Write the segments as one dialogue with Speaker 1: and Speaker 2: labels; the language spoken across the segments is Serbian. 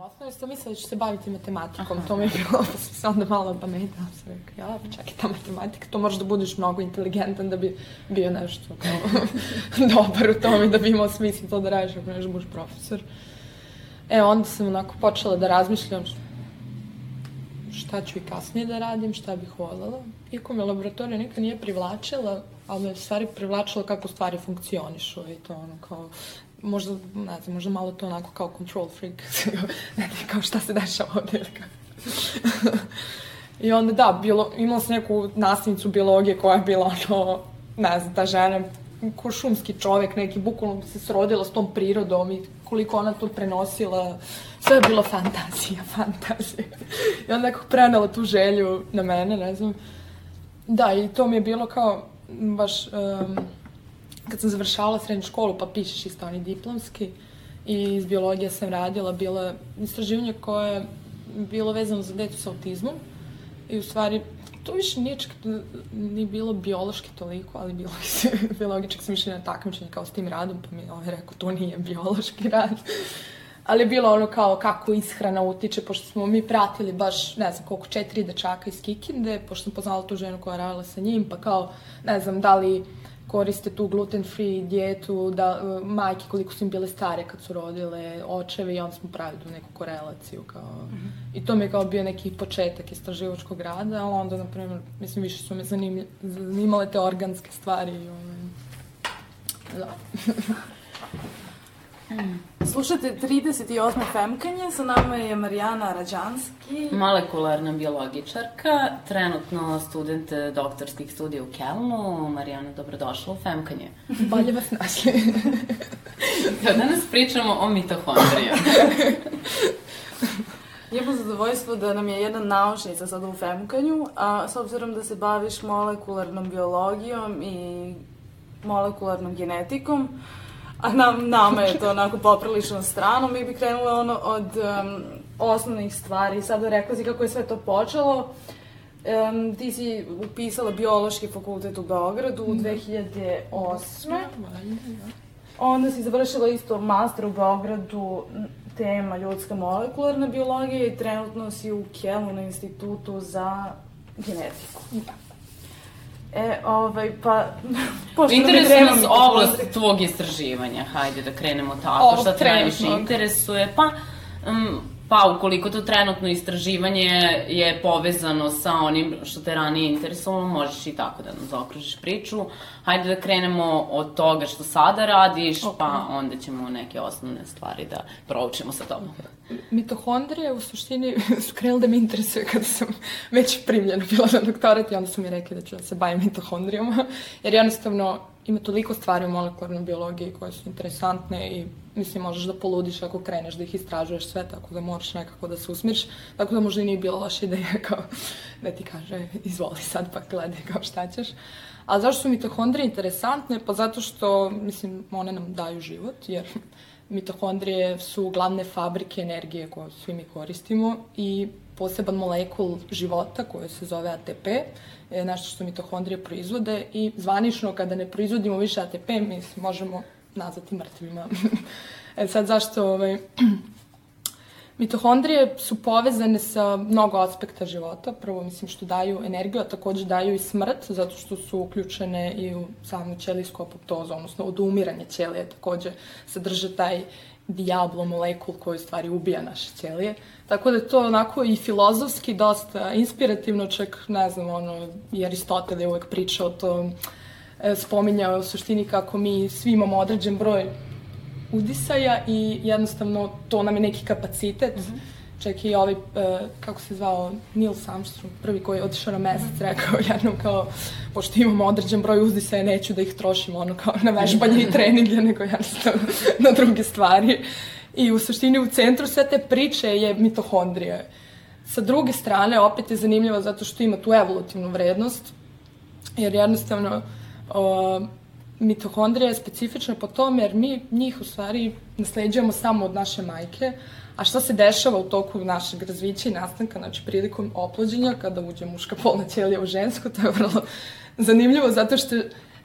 Speaker 1: Osnovi sam mislila da ću se baviti matematikom, to mi je bilo, pa sam se onda malo pametila, sam rekao, ja, pa čekaj, ta matematika, to možeš da budeš mnogo inteligentan da bi bio nešto kao dobar u tome, da bi imao smisla to da radiš, ako nešto da budeš profesor. E, onda sam onako počela da razmišljam šta ću i kasnije da radim, šta bih voljela. Iako me laboratorija nikad nije privlačila, ali me stvari privlačila kako stvari funkcionišu i to ono kao možda, ne znam, možda malo to onako kao control freak, ne znam, kao šta se dešava ovde. I onda da, bilo, imala sam neku nastavnicu biologije koja je bila ono, ne znam, ta žena ko šumski čovek neki, bukvalno se srodila s tom prirodom i koliko ona to prenosila, sve je bilo fantazija, fantazija. I onda nekako prenela tu želju na mene, ne znam. Da, i to mi je bilo kao, baš, um, kad sam završavala srednju školu, pa pišeš isto oni diplomski, i iz biologije sam radila, bilo istraživanje koje je bilo vezano za decu sa autizmom, i u stvari to više nije čak ni bilo biološki toliko, ali bilo biologički sam išli na takmičenje kao s tim radom, pa mi je ovaj rekao, to nije biološki rad. ali je bilo ono kao kako ishrana utiče, pošto smo mi pratili baš, ne znam koliko, četiri dečaka iz Kikinde, pošto sam poznala tu ženu koja radila sa njim, pa kao, ne znam, da li koriste tu gluten free dijetu, da uh, majke koliko su im bile stare kad su rodile, očevi i onda smo pravili tu neku korelaciju kao mm -hmm. i to mi je kao bio neki početak istraživačkog rada, ali onda na primjer mislim više su me zanimlj, zanimale te organske stvari i ovaj, da.
Speaker 2: Slušajte 38. Femkanje, sa nama je Marijana Rađanski.
Speaker 3: Molekularna biologičarka, trenutno student doktorskih studija u Kelnu. Marijana, dobrodošla u Femkanje.
Speaker 1: Bolje vas našli.
Speaker 3: da, danas pričamo o mitohondrijama.
Speaker 2: Imamo zadovoljstvo da nam je jedna naučnica sada u Femkanju, a s obzirom da se baviš molekularnom biologijom i molekularnom genetikom, a nam, nama je to onako poprilično strano. Mi bi krenule ono od um, osnovnih stvari. Sada rekla si kako je sve to počelo. Um, ti si upisala biološki fakultet u Beogradu u 2008. Onda si završila isto master u Beogradu tema ljudska molekularna biologija i trenutno si u Kjelu na institutu za genetiku. Da. E, ovaj, pa...
Speaker 3: Interesuje nas oblast tvog istraživanja, hajde da krenemo tako, Ovo, šta te najviše interesuje, pa... Um, Pa, ukoliko to trenutno istraživanje je povezano sa onim što te ranije interesovalo, možeš i tako da nam zaokružiš priču. Hajde da krenemo od toga što sada radiš, okay. pa onda ćemo neke osnovne stvari da proučimo sa tobom.
Speaker 1: Mitohondrije u suštini su krenuli da me interesuje kada sam već primljena bila na doktorat i onda su mi rekli da ću da se bavim mitohondrijama, jer jednostavno ima toliko stvari u molekularnoj biologiji koje su interesantne i mislim možeš da poludiš ako kreneš da ih istražuješ sve, tako da moraš nekako da se usmiriš, tako da možda i nije bila loša ideja kao da ti kaže izvoli sad pa gledaj kao šta ćeš. A zašto su mitohondrije interesantne? Pa zato što, mislim, one nam daju život, jer mitohondrije su glavne fabrike energije koje svi mi koristimo i poseban molekul života koji se zove ATP je nešto što mitohondrije proizvode i zvanično kada ne proizvodimo više ATP mi možemo nazvati mrtvima. e sad zašto ovaj, Mitohondrije su povezane sa mnogo aspekta života. Prvo, mislim, što daju energiju, a takođe daju i smrt, zato što su uključene i u samu ćelijsku apoptozu, odnosno odumiranje ćelije takođe sadrže taj diablo molekul koji u stvari ubija naše ćelije. Tako da je to onako i filozofski dosta inspirativno, čak ne znam, ono, i Aristotel je uvek pričao o tom, e, spominjao u suštini kako mi svi imamo određen broj udisaja i jednostavno to nam je neki kapacitet. Mm -hmm. Čak i ovaj, kako se zvao, Neil Armstrong, prvi koji je otišao na mesec, rekao jednom kao, pošto imamo određen broj uzdisaja, neću da ih trošim ono kao na vežbanje i treninge, nego jednostavno na druge stvari. I u suštini u centru sve te priče je mitohondrija. Sa druge strane, opet je zanimljivo zato što ima tu evolutivnu vrednost, jer jednostavno uh, mitohondrija je specifična po tome jer mi njih u stvari nasleđujemo samo od naše majke, A šta se dešava u toku našeg razvića i nastanka, znači prilikom oplođenja, kada uđe muška polna ćelija u žensku, to je vrlo zanimljivo, zato što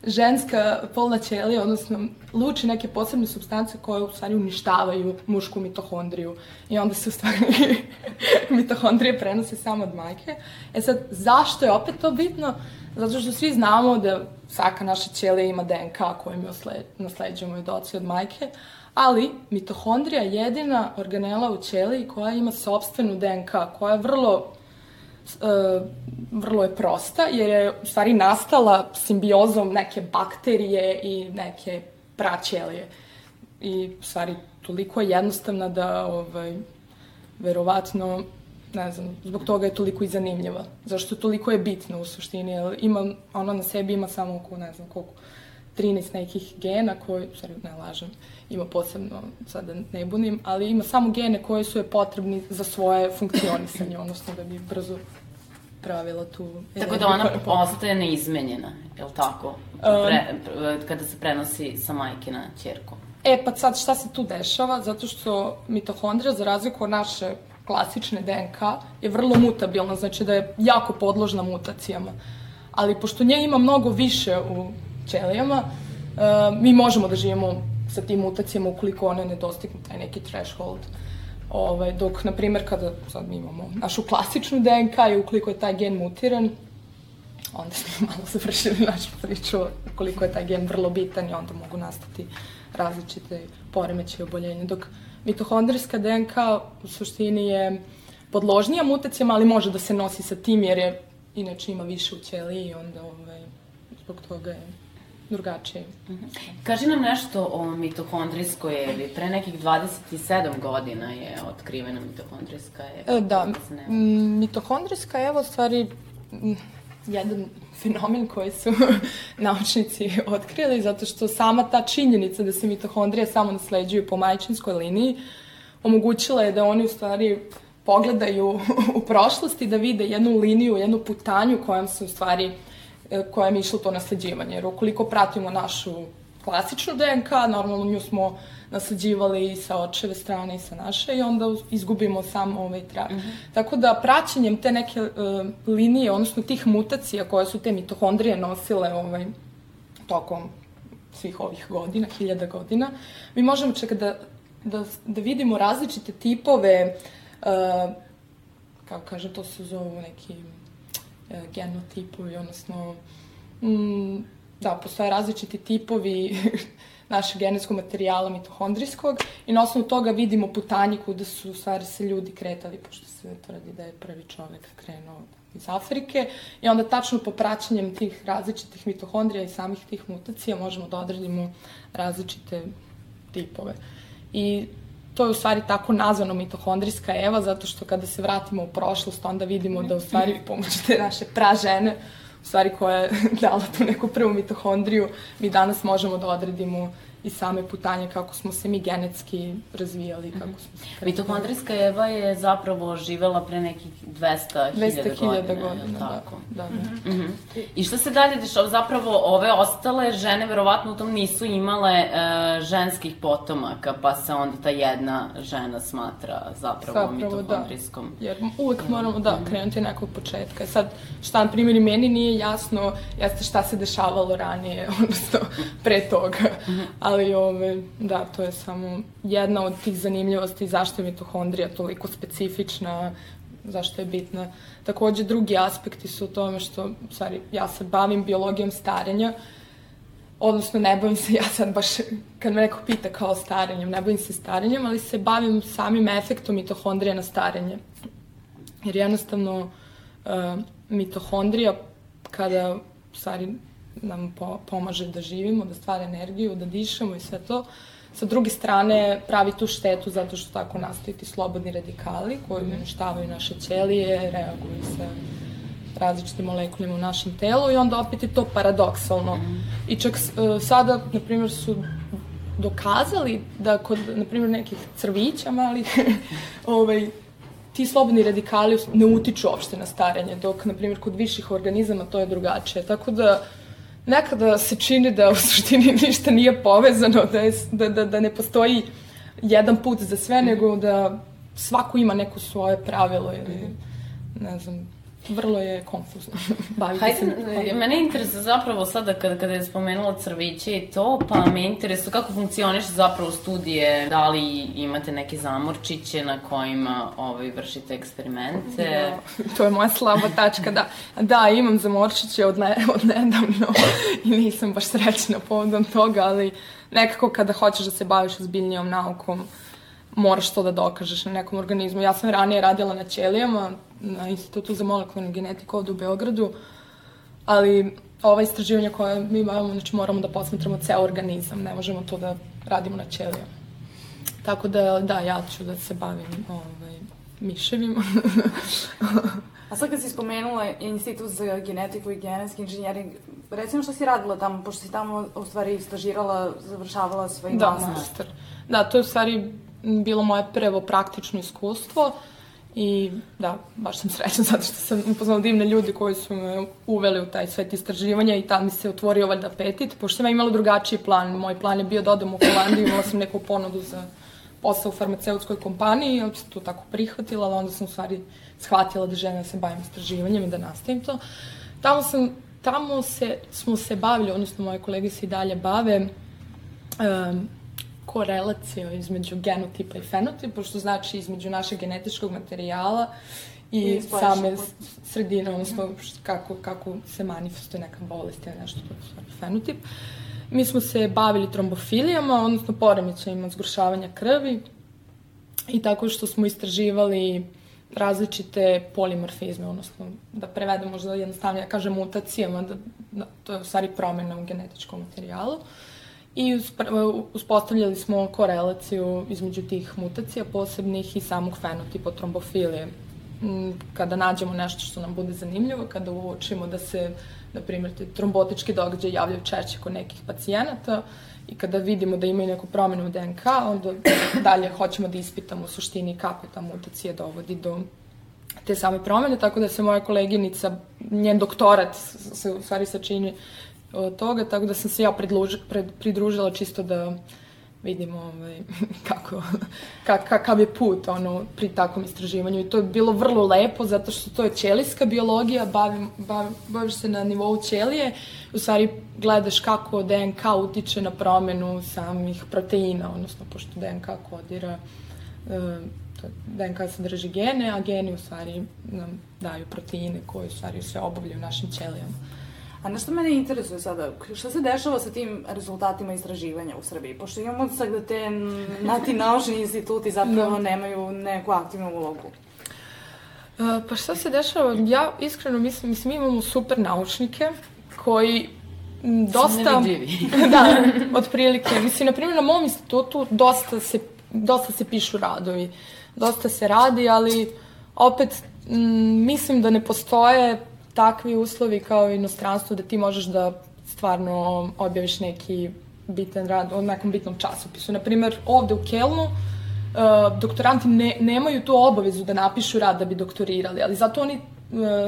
Speaker 1: ženska polna ćelija, odnosno luči neke posebne substance koje u stvari uništavaju mušku mitohondriju i onda se u stvari mitohondrije prenose samo od majke. E sad, zašto je opet to bitno? Zato što svi znamo da svaka naša ćelija ima DNK koju mi nasleđujemo od oca i od majke, ali mitohondrija je jedina organela u ćeliji koja ima sobstvenu DNK, koja je vrlo uh, vrlo je prosta, jer je u stvari nastala simbiozom neke bakterije i neke praćelije. I u stvari toliko je jednostavna da ovaj, verovatno ne znam, zbog toga je toliko i zanimljiva. Zašto toliko je bitna u suštini, jer ima, ona na sebi ima samo oko, ne znam koliko, 13 nekih gena koji, stvari ne lažem, ima posebno, sada ne bunim, ali ima samo gene koji su je potrebni za svoje funkcionisanje, odnosno da bi brzo pravila tu...
Speaker 3: Tako da ona ostaje neizmenjena, je li tako? Pre, pre, kada se prenosi sa majke na čerku.
Speaker 1: E, pa sad šta se tu dešava? Zato što mitohondrija, za razliku od naše klasične DNK, je vrlo mutabilna, znači da je jako podložna mutacijama. Ali pošto nje ima mnogo više u ćelijama, uh, mi možemo da živimo sa tim mutacijama ukoliko one ne dostignu taj neki threshold. Ovaj, dok, na primer, kada sad mi imamo našu klasičnu DNK i ukoliko je taj gen mutiran, onda smo malo završili našu priču koliko je taj gen vrlo bitan i onda mogu nastati različite poremeće i oboljenja. Dok mitohondrijska DNK u suštini je podložnija mutacijama, ali može da se nosi sa tim jer je inače ima više u ćeliji i onda ovaj, zbog toga je drugačije. -hmm.
Speaker 3: Kaži nam nešto o mitohondrijskoj evi. Pre nekih 27 godina je otkrivena mitohondrijska eva.
Speaker 1: E, da, mitohondrijska eva u stvari jedan fenomen koji su naučnici otkrili, zato što sama ta činjenica da se mitohondrije samo nasleđuju po majčinskoj liniji omogućila je da oni u stvari pogledaju u prošlosti, da vide jednu liniju, jednu putanju kojom se u stvari uh, kojem je išlo to nasleđivanje. Jer ukoliko pratimo našu klasičnu DNK, normalno nju smo nasleđivali i sa očeve strane i sa naše i onda izgubimo sam ovaj trag. Mm -hmm. Tako da praćenjem te neke uh, linije, odnosno tih mutacija koje su te mitohondrije nosile ovaj, tokom svih ovih godina, hiljada godina, mi možemo čak da, da, da vidimo različite tipove, uh, kako kaže, to se zovu neki E, genotipovi, odnosno mm, da, postoje različiti tipovi našeg genetskog materijala mitohondrijskog i na osnovu toga vidimo putanje kuda su u stvari se ljudi kretali, pošto se tvrdi da je prvi čovek krenuo iz Afrike i onda tačno po praćanjem tih različitih mitohondrija i samih tih mutacija možemo da odredimo različite tipove. I to je u stvari tako nazvano mitohondrijska eva, zato što kada se vratimo u prošlost, onda vidimo da u stvari pomoću te naše pražene, u stvari koja je dala tu neku prvu mitohondriju, mi danas možemo da odredimo i same putanje kako smo se mi genetski razvijali, kako smo se.
Speaker 3: Mitohondrijska Eva je zapravo živela pre nekih 200.000
Speaker 1: 200 godina. godina, da. Tako. Da, da.
Speaker 3: Mm -hmm. I šta se dalje dešava? Zapravo ove ostale žene verovatno u tom nisu imale e, ženskih potomaka, pa se onda ta jedna žena smatra zapravo, zapravo da. mitohondrijskom.
Speaker 1: Da. Jer uvek moramo da mhm. krenuti nekog početka. Sad, šta na primjer meni nije jasno, jeste šta se dešavalo ranije, odnosno pre toga. Mm -hmm ali ove, da, to je samo jedna od tih zanimljivosti zašto je mitohondrija toliko specifična, zašto je bitna. Takođe, drugi aspekti su u tome što, stvari, ja se bavim biologijom starenja, odnosno ne bavim se ja sad baš, kad me neko pita kao starenjem, ne bavim se starenjem, ali se bavim samim efektom mitohondrija na starenje. Jer jednostavno, uh, mitohondrija, kada, stvari, nam po, pomaže da živimo, da stvara energiju, da dišemo i sve to. Sa druge strane, pravi tu štetu zato što tako nastaju ti slobodni radikali koji uništavaju naše ćelije, reaguju sa različitim molekulima u našem telu i onda opet je to paradoksalno. I čak uh, sada, na primjer, su dokazali da kod, na primjer, nekih crvića malih, ovaj, ti slobodni radikali ne utiču uopšte na starenje, dok, na primjer, kod viših organizama to je drugačije. Tako da, nekada se čini da u suštini ništa nije povezano, da, je, da, da, da ne postoji jedan put za sve, nego da svako ima neko svoje pravilo ili, ne znam, vrlo je konfuzno.
Speaker 3: Hajde, se mene interesuje zapravo sada kada, kada je spomenula crviće i to, pa me interesuje kako funkcioniš zapravo studije, da li imate neke zamorčiće na kojima ovaj, vršite eksperimente?
Speaker 1: Da, to je moja slaba tačka, da. Da, imam zamorčiće od, ne, od nedavno i nisam baš srećna povodom toga, ali nekako kada hoćeš da se baviš ozbiljnijom naukom, moraš to da dokažeš na nekom organizmu. Ja sam ranije radila na ćelijama, na Institutu za molekularnu genetiku ovde u Beogradu, ali ova istraživanja koja mi imamo, znači moramo da posmatramo ceo organizam, ne možemo to da radimo na ćelijama. Tako da, da, ja ću da se bavim ovaj, miševima.
Speaker 2: A sad kad si spomenula Institut za genetiku i genetski inženjering, recimo što si radila tamo, pošto si tamo u stvari stažirala, završavala svoj
Speaker 1: da, master. master. Da, to je u stvari bilo moje prvo praktično iskustvo i da, baš sam srećna zato što sam upoznala divne ljudi koji su me uveli u taj svet istraživanja i tam mi se otvorio valjda apetit, pošto sam imala drugačiji plan. Moj plan je bio da odem u Holandiju, imala sam neku ponudu za posao u farmaceutskoj kompaniji, ja sam to tako prihvatila, ali onda sam u stvari shvatila da želim da se bavim istraživanjem i da nastavim to. Tamo sam, tamo se, smo se bavili, odnosno moje kolege se i dalje bave, um, korelacija između genotipa i fenotipa, što znači između našeg genetičkog materijala i, I same sredine, odnosno kako, kako se manifestuje neka bolest ili nešto, to je fenotip. Mi smo se bavili trombofilijama, odnosno poremećajima zgrušavanja krvi i tako što smo istraživali različite polimorfizme, odnosno da prevedemo možda jednostavnije, da kažem mutacijama, da, da, to je u stvari promjena u genetičkom materijalu. Uh, I uspostavljali smo korelaciju između tih mutacija posebnih i samog fenotipa trombofilije. Mm, kada nađemo nešto što nam bude zanimljivo, kada uočimo da se, na primjer, te trombotički događaj javljaju češće kod nekih pacijenata i kada vidimo da imaju neku promenu u DNK, onda dalje hoćemo da ispitamo u suštini kako ta mutacija dovodi do te same promene, tako da se moja koleginica, njen doktorat se u stvari sačini toga, tako da sam se ja predluži, pred, pridružila čisto da vidimo ovaj, kako, kak, kakav je put ono, pri takvom istraživanju. I to je bilo vrlo lepo, zato što to je ćelijska biologija, bavim, bav, baviš se na nivou ćelije, u stvari gledaš kako DNK utiče na promenu samih proteina, odnosno pošto DNK kodira e, DNK sadrži gene, a geni u stvari nam daju proteine koje u stvari sve obavljaju našim ćelijama.
Speaker 2: A nešto mene interesuje sada, šta se dešava sa tim rezultatima istraživanja u Srbiji? Pošto imamo sad da te, na ti naučni instituti zapravo da. nemaju neku aktivnu ulogu.
Speaker 1: Uh, pa šta se dešava? Ja iskreno mislim, mislim imamo super naučnike koji dosta... da, otprilike. Mislim, na primjer, na mom institutu dosta se, dosta se pišu radovi, dosta se radi, ali opet m, mislim da ne postoje takvi uslovi kao i da ti možeš da stvarno objaviš neki bitan rad o nekom bitnom časopisu. Naprimer, ovde u Kelnu uh, doktoranti ne, nemaju tu obavezu da napišu rad da bi doktorirali, ali zato oni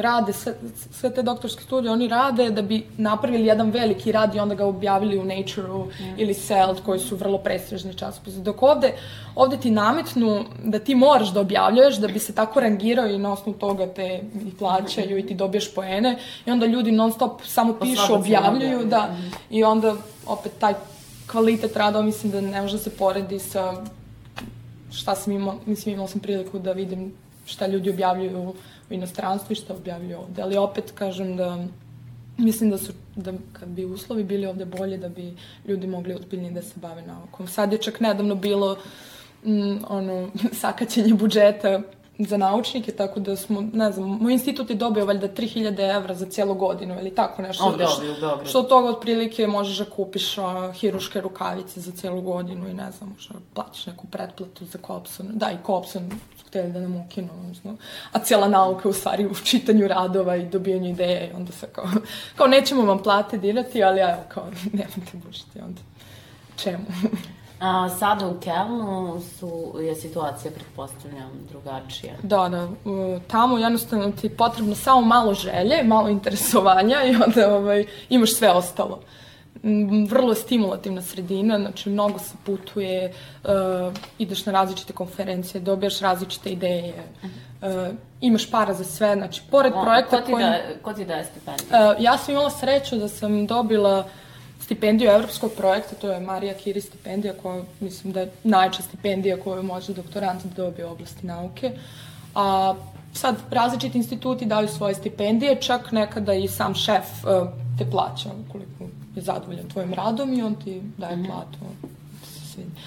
Speaker 1: rade sve, sve te doktorske studije, oni rade da bi napravili jedan veliki rad i onda ga objavili u Nature-u mm. ili Cell, koji su vrlo prestižni časopisi. Dok ovde, ovde ti nametnu da ti moraš da objavljuješ, da bi se tako rangirao i na osnovu toga te i plaćaju i ti dobiješ poene i onda ljudi non stop samo pa pišu, objavljuju, da, mm. i onda opet taj kvalitet rada, mislim da ne može da se poredi sa šta sam imao, mislim imao sam priliku da vidim šta ljudi objavljuju u inostranstvu i šta objavljuju ovde. Ali opet kažem da mislim da su, da kad bi uslovi bili ovde bolje, da bi ljudi mogli ozbiljnije da se bave naukom. Sad je čak nedavno bilo mm, ono, sakaćenje budžeta za naučnike, tako da smo, ne znam, moj institut je dobio valjda 3000 evra za cijelu godinu ili tako nešto.
Speaker 3: Ovde, ovde, Beogradu.
Speaker 1: Što od toga otprilike možeš da kupiš a, hiruške rukavice za cijelu godinu i ne znam, možda platiš neku pretplatu za Kopson. Da, i Kopson su htjeli da nam ukinu, odnosno, a cijela nauka u stvari u čitanju radova i dobijanju ideje i onda se kao, kao nećemo vam plate dirati, ali evo, kao, nemojte bušiti onda. Čemu?
Speaker 3: A sada u Kelnu su, je situacija, pretpostavljam, drugačija.
Speaker 1: Da, da. Tamo jednostavno ti je potrebno samo malo želje, malo interesovanja i onda ovaj, imaš sve ostalo. Vrlo je stimulativna sredina, znači mnogo se putuje, uh, ideš na različite konferencije, dobijaš različite ideje, uh, imaš para za sve, znači pored o, projekta
Speaker 3: ko ti, koji... da, ko ti daje stipendiju? Uh,
Speaker 1: ja sam imala sreću da sam dobila stipendiju evropskog projekta, to je Marija Kiri stipendija koja mislim da je najča stipendija koju može doktorant da dobije u oblasti nauke. A sad različiti instituti daju svoje stipendije, čak nekada i sam šef uh, te plaća ukoliko je zadovoljan tvojim radom i on ti daje mm -hmm. platu.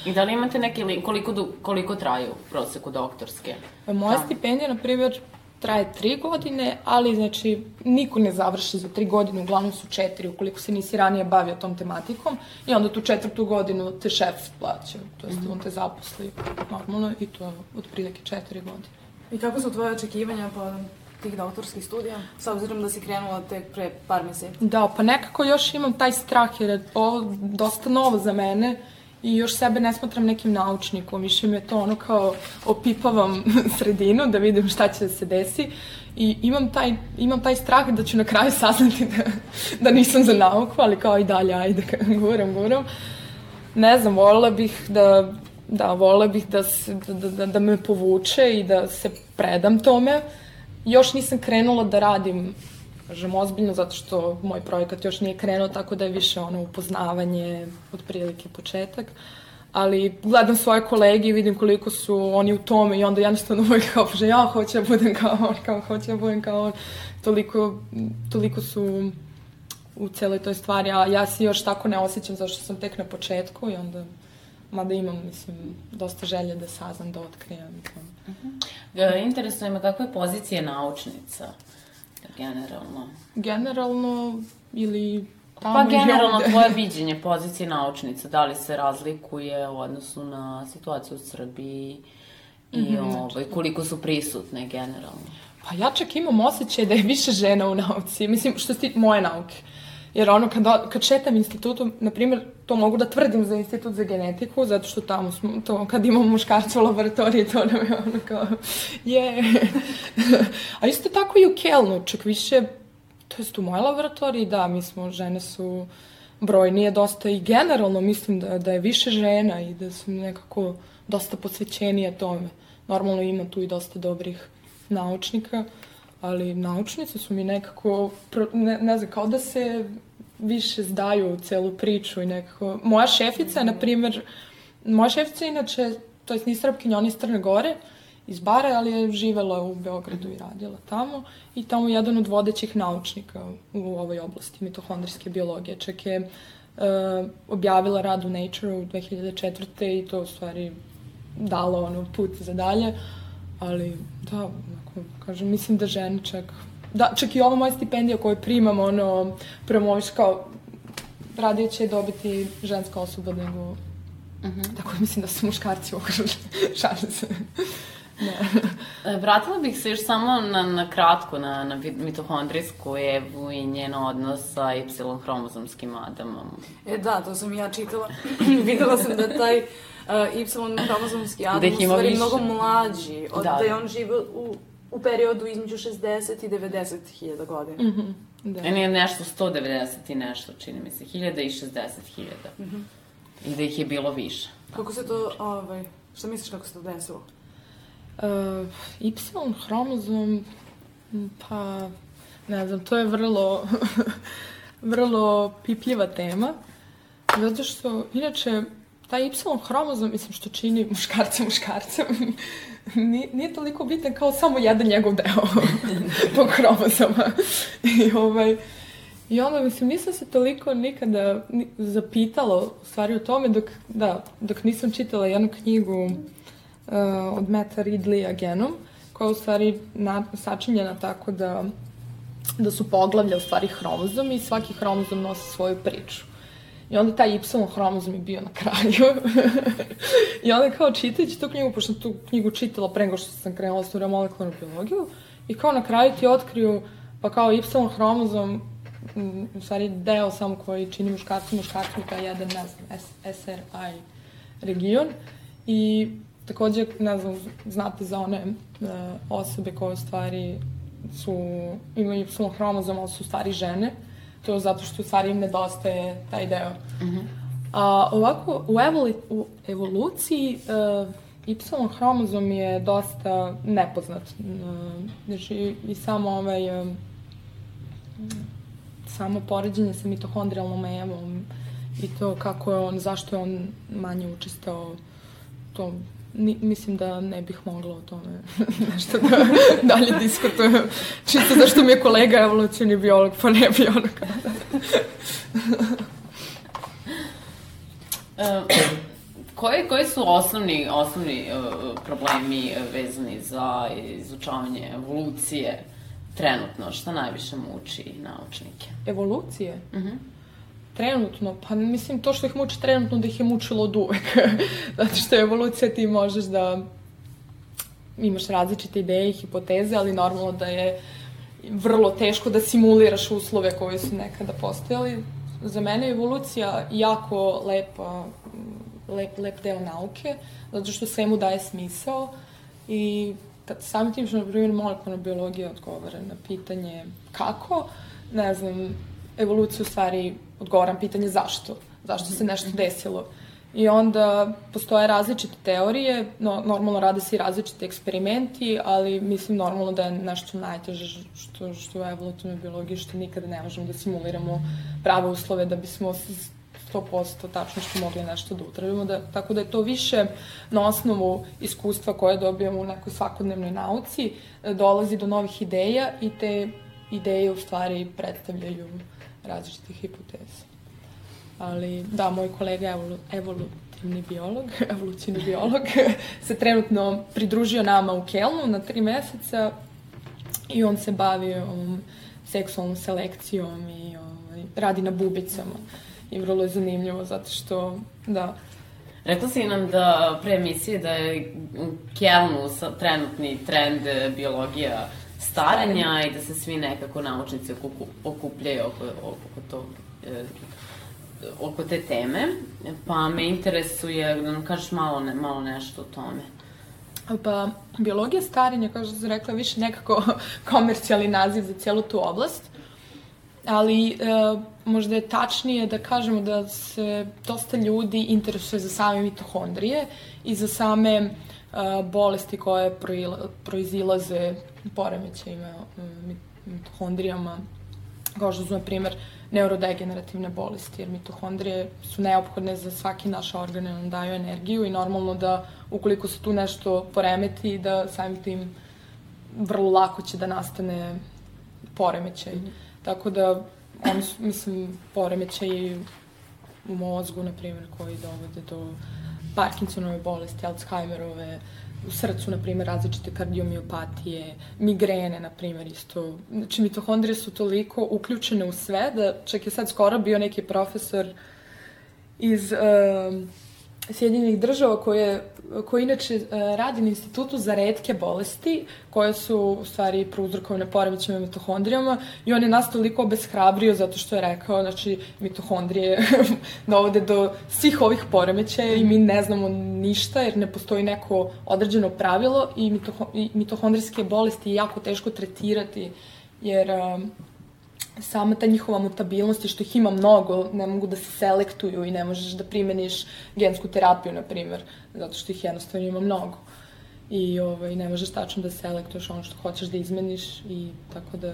Speaker 3: I da li imate neki link, koliko, koliko traju u proseku doktorske?
Speaker 1: Pa moja da. stipendija, na primjer, traje tri godine, ali znači niko ne završi za tri godine, uglavnom su četiri ukoliko se nisi ranije bavio tom tematikom i onda tu četvrtu godinu te šef plaća, to jest mm -hmm. on te zaposli normalno i to je otprilike četiri godine.
Speaker 2: I kako su tvoje očekivanja po tih doktorskih studija, s obzirom da si krenula tek pre par meseci?
Speaker 1: Da, pa nekako još imam taj strah jer je ovo dosta novo za mene i još sebe ne smatram nekim naučnikom, više mi je to ono kao opipavam sredinu da vidim šta će da se desi i imam taj, imam taj strah da ću na kraju saznati da, da nisam za nauku, ali kao i dalje, ajde, guram, guram. Ne znam, volila bih da, da, volila bih da, se, da, da, da me povuče i da se predam tome. Uh, još nisam krenula da radim kažem, ozbiljno, zato što moj projekat još nije krenuo, tako da je više ono upoznavanje, otprilike početak. Ali gledam svoje kolege i vidim koliko su oni u tome i onda jednostavno uvijek kao, že ja hoću da budem kao on, kao hoću da budem kao on. Toliko, toliko su u celoj toj stvari, a ja se još tako ne osjećam zašto sam tek na početku i onda mada imam, mislim, dosta želje da saznam, da otkrijem. Uh
Speaker 3: -huh. E, interesuje me kakva je pozicija naučnica, generalno?
Speaker 1: Generalno, ili
Speaker 3: tamo Pa generalno tvoje viđenje pozicije naučnica, da li se razlikuje u odnosu na situaciju u Srbiji i mm -hmm. ovaj, koliko su prisutne generalno?
Speaker 1: Pa ja čak imam osjećaj da je više žena u nauci, mislim, što se ti moje nauke. Jer ono, kad, kad šetam institutom, na primjer, to mogu da tvrdim za institut za genetiku, zato što tamo smo, to, kad imamo muškarca u laboratoriji, to nam je ono kao, je. A isto tako i u Kelnu, čak više, to jest u mojoj laboratoriji, da, mi smo, žene su brojnije dosta i generalno mislim da, da je više žena i da su nekako dosta posvećenije tome. Normalno ima tu i dosta dobrih naučnika, ali naučnice su mi nekako, ne, ne znam, kao da se više zdaju u celu priču i nekako... Moja šefica, na primjer, moja šefica inače, to jest ni srpkinja, ona iz Crne Gore, iz Bare, ali je živela u Beogradu i radila tamo i tamo je jedan od vodećih naučnika u ovoj oblasti mitohondrijske biologije. Čak je uh, objavila rad u Nature u 2004. i to u stvari dalo ono put za dalje, ali da, onako, kažem, mislim da žene čak da, čak i ova moja stipendija koju primam, ono, promoviš kao, radije će dobiti ženska osoba nego, uh mhm. -huh. tako mislim da su muškarci okruženi, šalim se.
Speaker 3: Ne. E, vratila bih se još samo na, na kratko na, na mitohondrijsku Evu i njen odnos sa Y-hromozomskim Adamom.
Speaker 2: E da, to sam ja čitala. Videla sam da taj uh, Y-hromozomski Adam da u stvari više. mnogo mlađi, od, da, da je on živo u u periodu između 60 i 90 hiljada godina. Mm -hmm.
Speaker 3: Da. Meni je nešto 190 i nešto, čini mi se, hiljada i 60 hiljada. Mm -hmm. I da ih je bilo više.
Speaker 2: Kako se to, ovaj, šta misliš kako se to desilo?
Speaker 1: Uh, y hromozom, pa, ne znam, to je vrlo, vrlo pipljiva tema. Zato što, inače, taj Y hromozom, mislim, što čini muškarca muškarcem, nije, nije toliko bitan kao samo jedan njegov deo tog hromozoma. I, ovaj, I onda, mislim, nisam se toliko nikada zapitala u stvari o tome dok, da, dok nisam čitala jednu knjigu uh, od Meta Ridleya Genom, koja je u stvari na, sačinjena tako da, da su poglavlja u stvari hromozom i svaki hromozom nosi svoju priču. I onda taj Y hromozom je bio na kraju. I onda kao čitajući tu knjigu, pošto sam tu knjigu čitala pre nego što sam krenula da studiram molekularnu biologiju, i kao na kraju ti otkriju, pa kao Y hromozom, u stvari deo samo koji čini muškarci muškarci, kao jedan, ne znam, SRI region. I takođe, ne znam, znate za one uh, osobe koje u stvari su, imaju Y hromozom, ali su u stvari žene, To zato što u stvari im nedostaje taj deo. Mm -hmm. A, ovako, u, evoli, u evoluciji uh, Y hromozom je dosta nepoznat. Znači, i samo ovaj, um, samo poređenje sa mitohondrijalnom evom i to kako je on, zašto je on manje učestao, to ni, mislim da ne bih mogla o tome nešto da dalje diskutujem. Čisto zašto mi je kolega evolucijni biolog, pa ne bi ono kada.
Speaker 3: Koji, koji su osnovni, osnovni uh, problemi vezani za izučavanje evolucije trenutno? Šta najviše muči naučnike?
Speaker 1: Evolucije? Mhm. Uh -huh. Trenutno? Pa mislim to što ih muči trenutno da ih je mučilo od uvek. Zato što je evolucija ti možeš da imaš različite ideje i hipoteze, ali normalno da je vrlo teško da simuliraš uslove koje su nekada postojali. Za mene je evolucija jako lepa lep, lep deo nauke, zato što svemu daje smisao i samim tim što, na primjer, molekularna biologija odgovara na pitanje kako, ne znam, evolucija u stvari odgovara na pitanje zašto, zašto se nešto desilo. I onda postoje različite teorije, no, normalno rade se i različite eksperimenti, ali mislim normalno da je nešto najteže što, što u evolutivnoj biologiji, što nikada ne možemo da simuliramo prave uslove da bismo 100% tačno što mogli nešto da utrabimo, da, tako da je to više na osnovu iskustva koje dobijamo u nekoj svakodnevnoj nauci, e, dolazi do novih ideja i te ideje u stvari predstavljaju različite hipoteze. Ali da, moj kolega evolu, evolutivni biolog, evolucijni biolog, se trenutno pridružio nama u Kelnu na tri meseca i on se bavi um, seksualnom selekcijom i um, radi na bubicama. I vrlo je zanimljivo zato što, da,
Speaker 3: Rekla si nam da pre emisije da je u Kjelnu trenutni trend biologija starenja i da se svi nekako naučnici okupljaju oko, oko, to, e, oko te teme. Pa me interesuje da nam kažeš malo, ne, malo nešto o tome.
Speaker 1: Pa, biologija starenja, kao što sam rekla, više nekako komercijalni naziv za cijelu tu oblast ali e, možda je tačnije da kažemo da se dosta ljudi interesuje za same mitohondrije i za same bolesti koje proizilaze poremećajima mitohondrijama, kao što su, na primer, neurodegenerativne bolesti, jer mitohondrije su neophodne za svaki naš organ, nam daju energiju i normalno da ukoliko se tu nešto poremeti, da samim tim vrlo lako će da nastane poremećaj. Mm -hmm Tako da, oni su, mislim, poremećaji u mozgu, na primjer, koji dovode do Parkinsonove bolesti, Alzheimerove, u srcu, na primjer, različite kardiomiopatije, migrene, na primjer, isto. Znači, mitohondrije su toliko uključene u sve da čak je sad skoro bio neki profesor iz uh, Sjedinjenih država koje, koji inače e, radi na institutu za redke bolesti koje su u stvari prouzrokovane poremećima mitohondrijama i on je nas toliko obeshrabrio zato što je rekao, znači mitohondrije dovode do svih ovih poremećaja i mi ne znamo ništa jer ne postoji neko određeno pravilo i, i mitohondrijske bolesti je jako teško tretirati jer um, sama ta njihova mutabilnost i što ih ima mnogo, ne mogu da se selektuju i ne možeš da primeniš gensku terapiju, na primer, zato što ih jednostavno ima mnogo. I ovaj, ne možeš tačno da selektuješ ono što hoćeš da izmeniš i tako da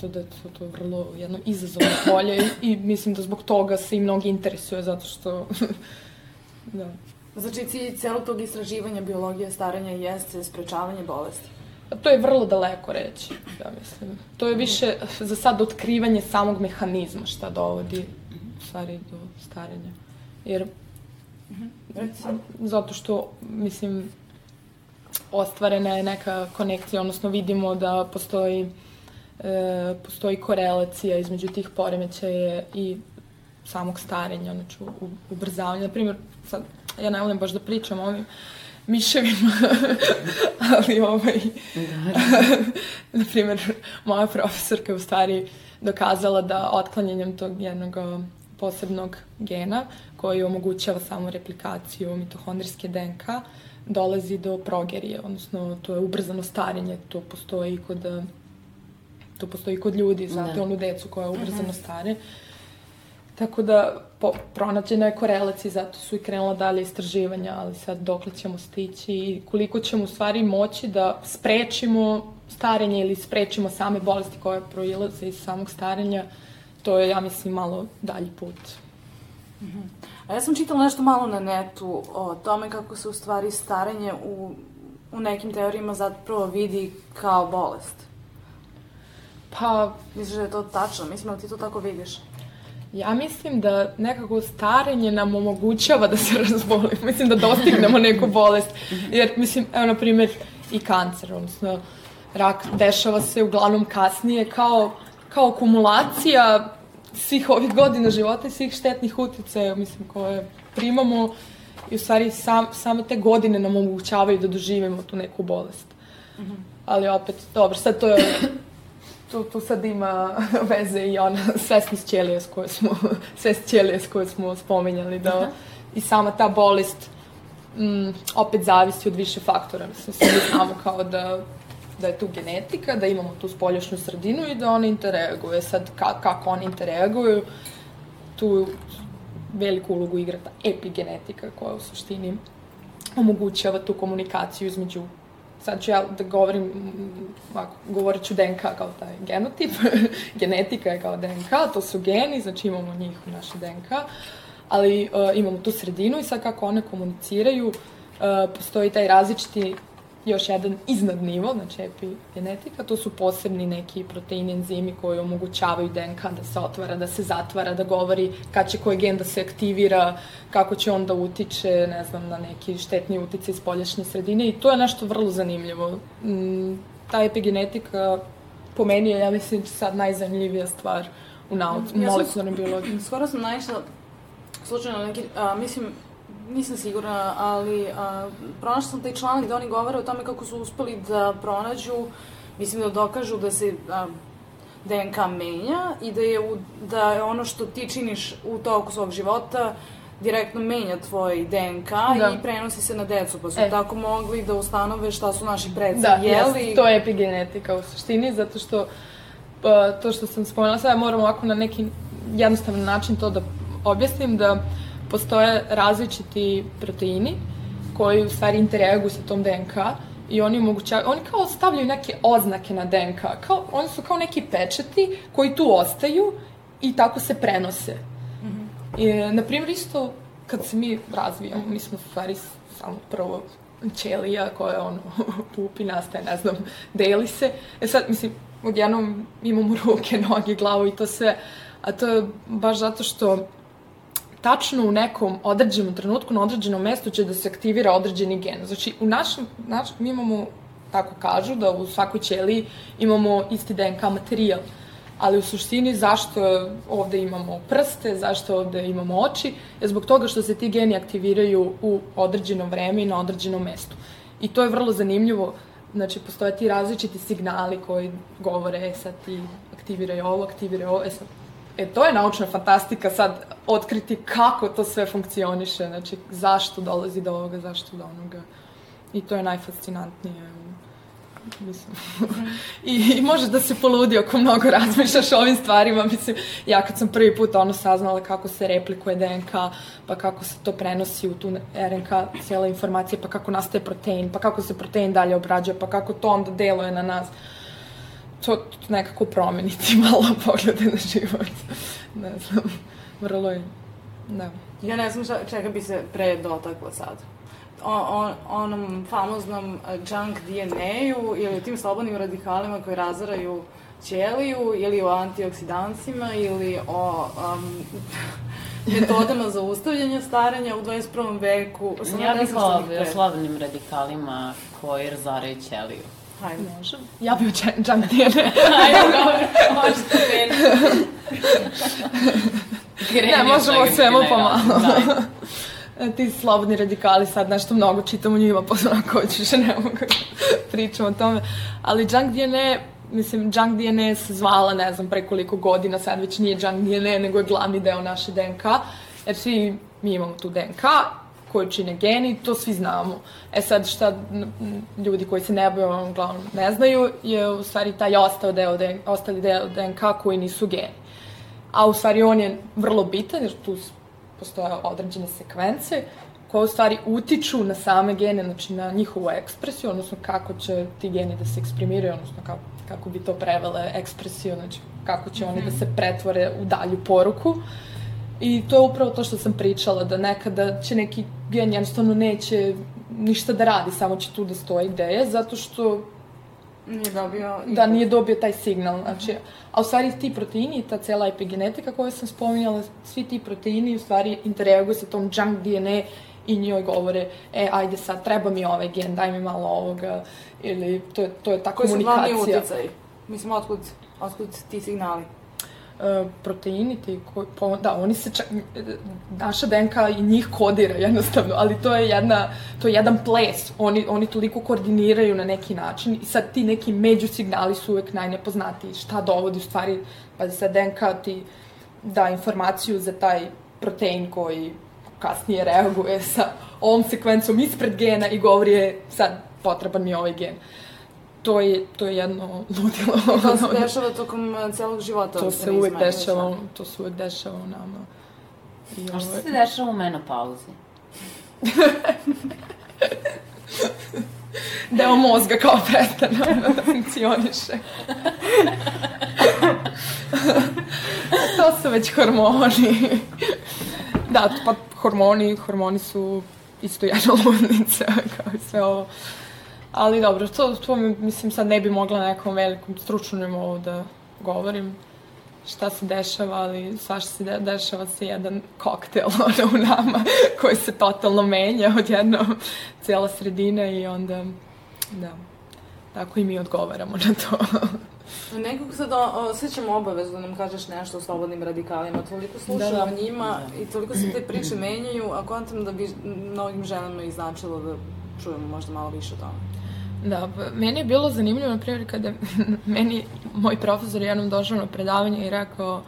Speaker 1: to da to, to vrlo jedno izazovno polje i, i mislim da zbog toga se i mnogi interesuje zato što
Speaker 2: da. Znači cilj celog tog istraživanja biologije starenja jeste sprečavanje bolesti.
Speaker 1: To je vrlo daleko reći, ja mislim. To je više za sad otkrivanje samog mehanizma šta dovodi u stvari do starenja. Jer, recimo, zato što, mislim, ostvarena je neka konekcija, odnosno vidimo da postoji e, postoji korelacija između tih poremećaja i samog starenja, znači ubrzavanja. Naprimjer, sad, ja ne volim baš da pričam o ovim, miševima, ali ovaj, na primjer, moja profesorka je u stvari dokazala da otklanjanjem tog jednog posebnog gena koji omogućava samo replikaciju mitohondrijske DNK dolazi do progerije, odnosno to je ubrzano starenje, to postoji kod to postoji kod ljudi, znate, onu decu koja ubrzano stare. Tako da po, pronađena je korelacija, zato su i krenula dalje istraživanja, ali sad dokle ćemo stići i koliko ćemo u stvari moći da sprečimo starenje ili sprečimo same bolesti koje proilaze iz samog starenja, to je, ja mislim, malo dalji put.
Speaker 2: Mm -hmm. A ja sam čitala nešto malo na netu o tome kako se u stvari starenje u, u nekim teorijama zapravo vidi kao bolest.
Speaker 1: Pa...
Speaker 2: Misliš da je to tačno? Mislim da ti to tako vidiš?
Speaker 1: Ja mislim da nekako starenje nam omogućava da se razbolimo. mislim da dostignemo neku bolest. Jer, mislim, evo, na primjer, i kancer, odnosno rak dešava se uglavnom kasnije kao, kao akumulacija svih ovih godina života i svih štetnih uticaja, mislim, koje primamo i u stvari sam, same te godine nam omogućavaju da doživimo tu neku bolest. Mm -hmm. Ali opet, dobro, sad to je tu, tu sad ima veze i ona svesnost ćelije s koje smo, svest ćelije s koje smo spominjali, da Aha. i sama ta bolest m, opet zavisi od više faktora. Mislim, svi znamo kao da da je tu genetika, da imamo tu spoljašnju sredinu i da ona interaguje. Sad, ka, kako oni interaguju, tu veliku ulogu igra ta epigenetika koja u suštini omogućava tu komunikaciju između sad ću ja da govorim, ovako, govorit ću DNK kao taj genotip, genetika je kao DNK, to su geni, znači imamo njih u našoj DNK, ali uh, imamo tu sredinu i sad kako one komuniciraju, uh, postoji taj različiti još jedan iznad nivo, znači epigenetika, to su posebni neki proteini, enzimi koji omogućavaju DNK da se otvara, da se zatvara, da govori kad će koji gen da se aktivira, kako će on da utiče, ne znam, na neki štetni utice iz poljašnje sredine i to je nešto vrlo zanimljivo. Mm, ta epigenetika po meni je, ja mislim, sad najzanimljivija stvar u nauci, u molekularnoj biologiji.
Speaker 2: Skoro sam naišla slučajno neki, a, mislim, nisam sigurna, ali a, pronašla sam taj članak gde oni govore o tome kako su uspeli da pronađu, mislim da dokažu da se a, DNK menja i da je, u, da je ono što ti činiš u toku svog života direktno menja tvoj DNK da. i prenosi se na decu, pa su e. tako mogli da ustanove šta su naši predsi da, jeli.
Speaker 1: Da, to je epigenetika u suštini, zato što pa, to što sam spomenula sada, moram ovako na neki jednostavan način to da objasnim, da postoje različiti proteini koji u stvari interaguju sa tom DNK i oni omogućavaju, oni kao stavljaju neke oznake na DNK, kao, oni su kao neki pečati koji tu ostaju i tako se prenose. Mm -hmm. I, na primjer, isto kad se mi razvijamo, mi smo u stvari samo prvo ćelija koja ono, pupi, nastaje, ne znam, deli se. E sad, mislim, odjednom imamo ruke, noge, glavu i to sve, a to je baš zato što tačno u nekom određenom trenutku, na određenom mestu će da se aktivira određeni gen. Znači, u našem, naš, mi imamo, tako kažu, da u svakoj ćeliji imamo isti DNK materijal. Ali u suštini zašto ovde imamo prste, zašto ovde imamo oči, je zbog toga što se ti geni aktiviraju u određeno vreme i na određenom mestu. I to je vrlo zanimljivo, znači postoje ti različiti signali koji govore, e sad ti aktiviraj ovo, aktiviraj ovo, e sad E, to je naučna fantastika sad, otkriti kako to sve funkcioniše, znači zašto dolazi do ovoga, zašto do onoga. I to je najfascinantnije. Mislim. I, I može da se poludi ako mnogo razmišljaš o ovim stvarima. Mislim, ja kad sam prvi put ono saznala kako se replikuje DNK, pa kako se to prenosi u tu RNK, cijela informacija, pa kako nastaje protein, pa kako se protein dalje obrađuje, pa kako to onda deluje na nas to, to nekako promeniti malo poglede na život. ne znam, vrlo je, da.
Speaker 2: Ja ne znam šta, čega bi se pre dotakla sad. O, o, onom famoznom junk DNA-u ili tim slobodnim radikalima koji razaraju ćeliju ili o antioksidancima ili o um, metodama za ustavljanje staranja u 21. veku.
Speaker 3: Sam ja bih o slobodnim radikalima koji razaraju ćeliju.
Speaker 1: Hajde. Može. Ja bi u junk DNA.
Speaker 3: Hajde, dobro, može to
Speaker 1: Ne, možemo svemu pomalo. Da. Ti slobodni radikali sad nešto mnogo čitam o njima, pa onako više ne mogu da pričam o tome. Ali junk DNA mislim, junk DNA se zvala, ne znam, pre koliko godina, sad već nije junk DNA, nego je glavni deo naše DNK, jer svi mi imamo tu DNK koju čine geni, to svi znamo. E sad šta ljudi koji se ne bave uglavnom ne znaju, je u stvari taj ostao deo, ostali deo DNK koji nisu geni. A u stvari on je vrlo bitan, jer tu postoje određene sekvence koje u stvari utiču na same gene, znači na njihovu ekspresiju, odnosno kako će ti geni da se eksprimiraju, odnosno kako, kako bi to prevele ekspresiju, znači kako će oni da se pretvore u dalju poruku. I to je upravo to što sam pričala, da nekada će neki gen jednostavno neće ništa da radi, samo će tu da stoji gde je, zato što
Speaker 2: Nije dobio...
Speaker 1: Da, nije dobio taj signal. Znači, a u stvari ti proteini, ta cela epigenetika koju sam spominjala, svi ti proteini u stvari interaguju sa tom junk DNA i njoj govore, e, ajde sad, treba mi ovaj gen, daj mi malo ovoga, ili to je, to je ta Koji komunikacija. Koji su glavni
Speaker 2: utjecaj? Mislim, otkud, otkud ti signali?
Speaker 1: Uh, proteini ti koji, po, da, oni se čak, naša DNK i njih kodira jednostavno, ali to je jedna, to je jedan ples, oni, oni toliko koordiniraju na neki način i sad ti neki međusignali su uvek najnepoznatiji, šta dovodi u stvari, pa sad DNK ti da informaciju za taj protein koji kasnije reaguje sa ovom sekvencom ispred gena i govori je sad potreban mi ovaj gen. To je, to je jedno ludilo.
Speaker 2: I to se dešava tokom uh, celog života?
Speaker 1: To se uvek dešava, to se uvek dešava u nama.
Speaker 3: I A što se dešava u menopauzi?
Speaker 1: Deo mozga kao prestane da funkcioniše. to su već hormoni. da, pa hormoni, hormoni su isto jedna ludnica, kao i sve ovo. Ali dobro, to, to mislim sad ne bi mogla na nekom velikom stručnom nivou da govorim šta se dešava, ali svašta se de dešava se jedan koktel ono, u nama koji se totalno menja odjednom cijela sredina i onda, da, tako i mi odgovaramo na to.
Speaker 2: Nekog sad osjećam obavezu da nam kažeš nešto o slobodnim radikalima. Toliko slušam da, da. o njima i toliko se te priče menjaju, a kontam da bi mnogim ženama i značilo da čujemo možda malo više o tome.
Speaker 1: Da, pa meni je bilo zanimljivo, na primjer, kada meni moj profesor jednom došao na predavanje i rekao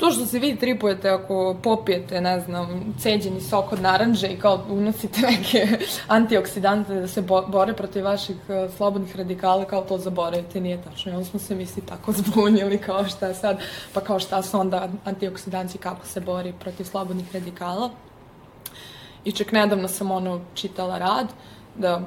Speaker 1: to što se vi tripujete ako popijete, ne znam, ceđeni sok od naranđe i kao unosite neke antioksidante da se bore protiv vaših uh, slobodnih radikala, kao to zaboravite, nije tačno. I onda smo se misli tako zbunili kao šta sad, pa kao šta su onda antioksidanci, kako se bori protiv slobodnih radikala. I čak nedavno sam ono čitala rad, da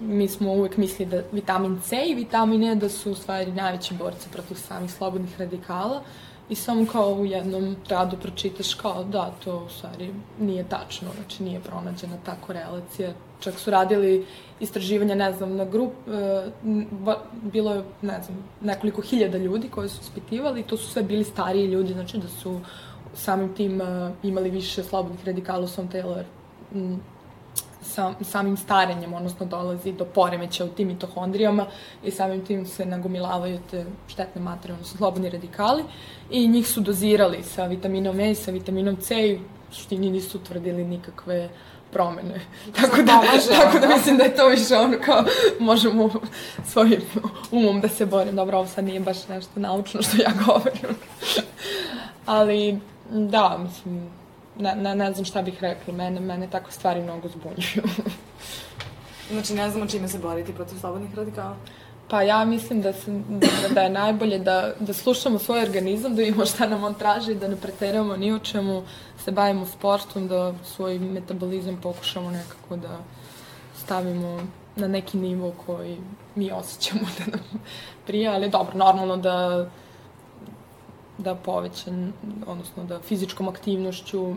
Speaker 1: mi smo uvek mislili da vitamin C i vitamin E da su u stvari najveći borci protiv samih slobodnih radikala i samo kao u jednom radu pročitaš kao da, to u stvari nije tačno, znači nije pronađena ta korelacija. Čak su radili istraživanja, ne znam, na grup, e, bilo je, ne znam, nekoliko hiljada ljudi koji su ispitivali to su sve bili stariji ljudi, znači da su samim tim e, imali više slobodnih radikala u svom telu, jer sam, samim starenjem, odnosno dolazi do poremeća u tim mitohondrijama i samim tim se nagomilavaju te štetne materije, odnosno slobodni radikali i njih su dozirali sa vitaminom E i sa vitaminom C i suštini nisu utvrdili nikakve promene. Tako da, tako da mislim da je to više ono kao možemo svojim umom da se borim. Dobro, ovo sad nije baš nešto naučno što ja govorim. Ali, da, mislim, ne, ne, ne znam šta bih rekla, mene, mene takve stvari mnogo zbunjuju.
Speaker 2: znači ne znamo čime se boriti protiv slobodnih radikala?
Speaker 1: Pa ja mislim da, se, da, da je najbolje da, da slušamo svoj organizam, da vidimo šta nam on traži, da ne preteramo ni o čemu, se bavimo sportom, da svoj metabolizam pokušamo nekako da stavimo na neki nivo koji mi osjećamo da nam prija, ali dobro, normalno da da povećan, odnosno da fizičkom aktivnošću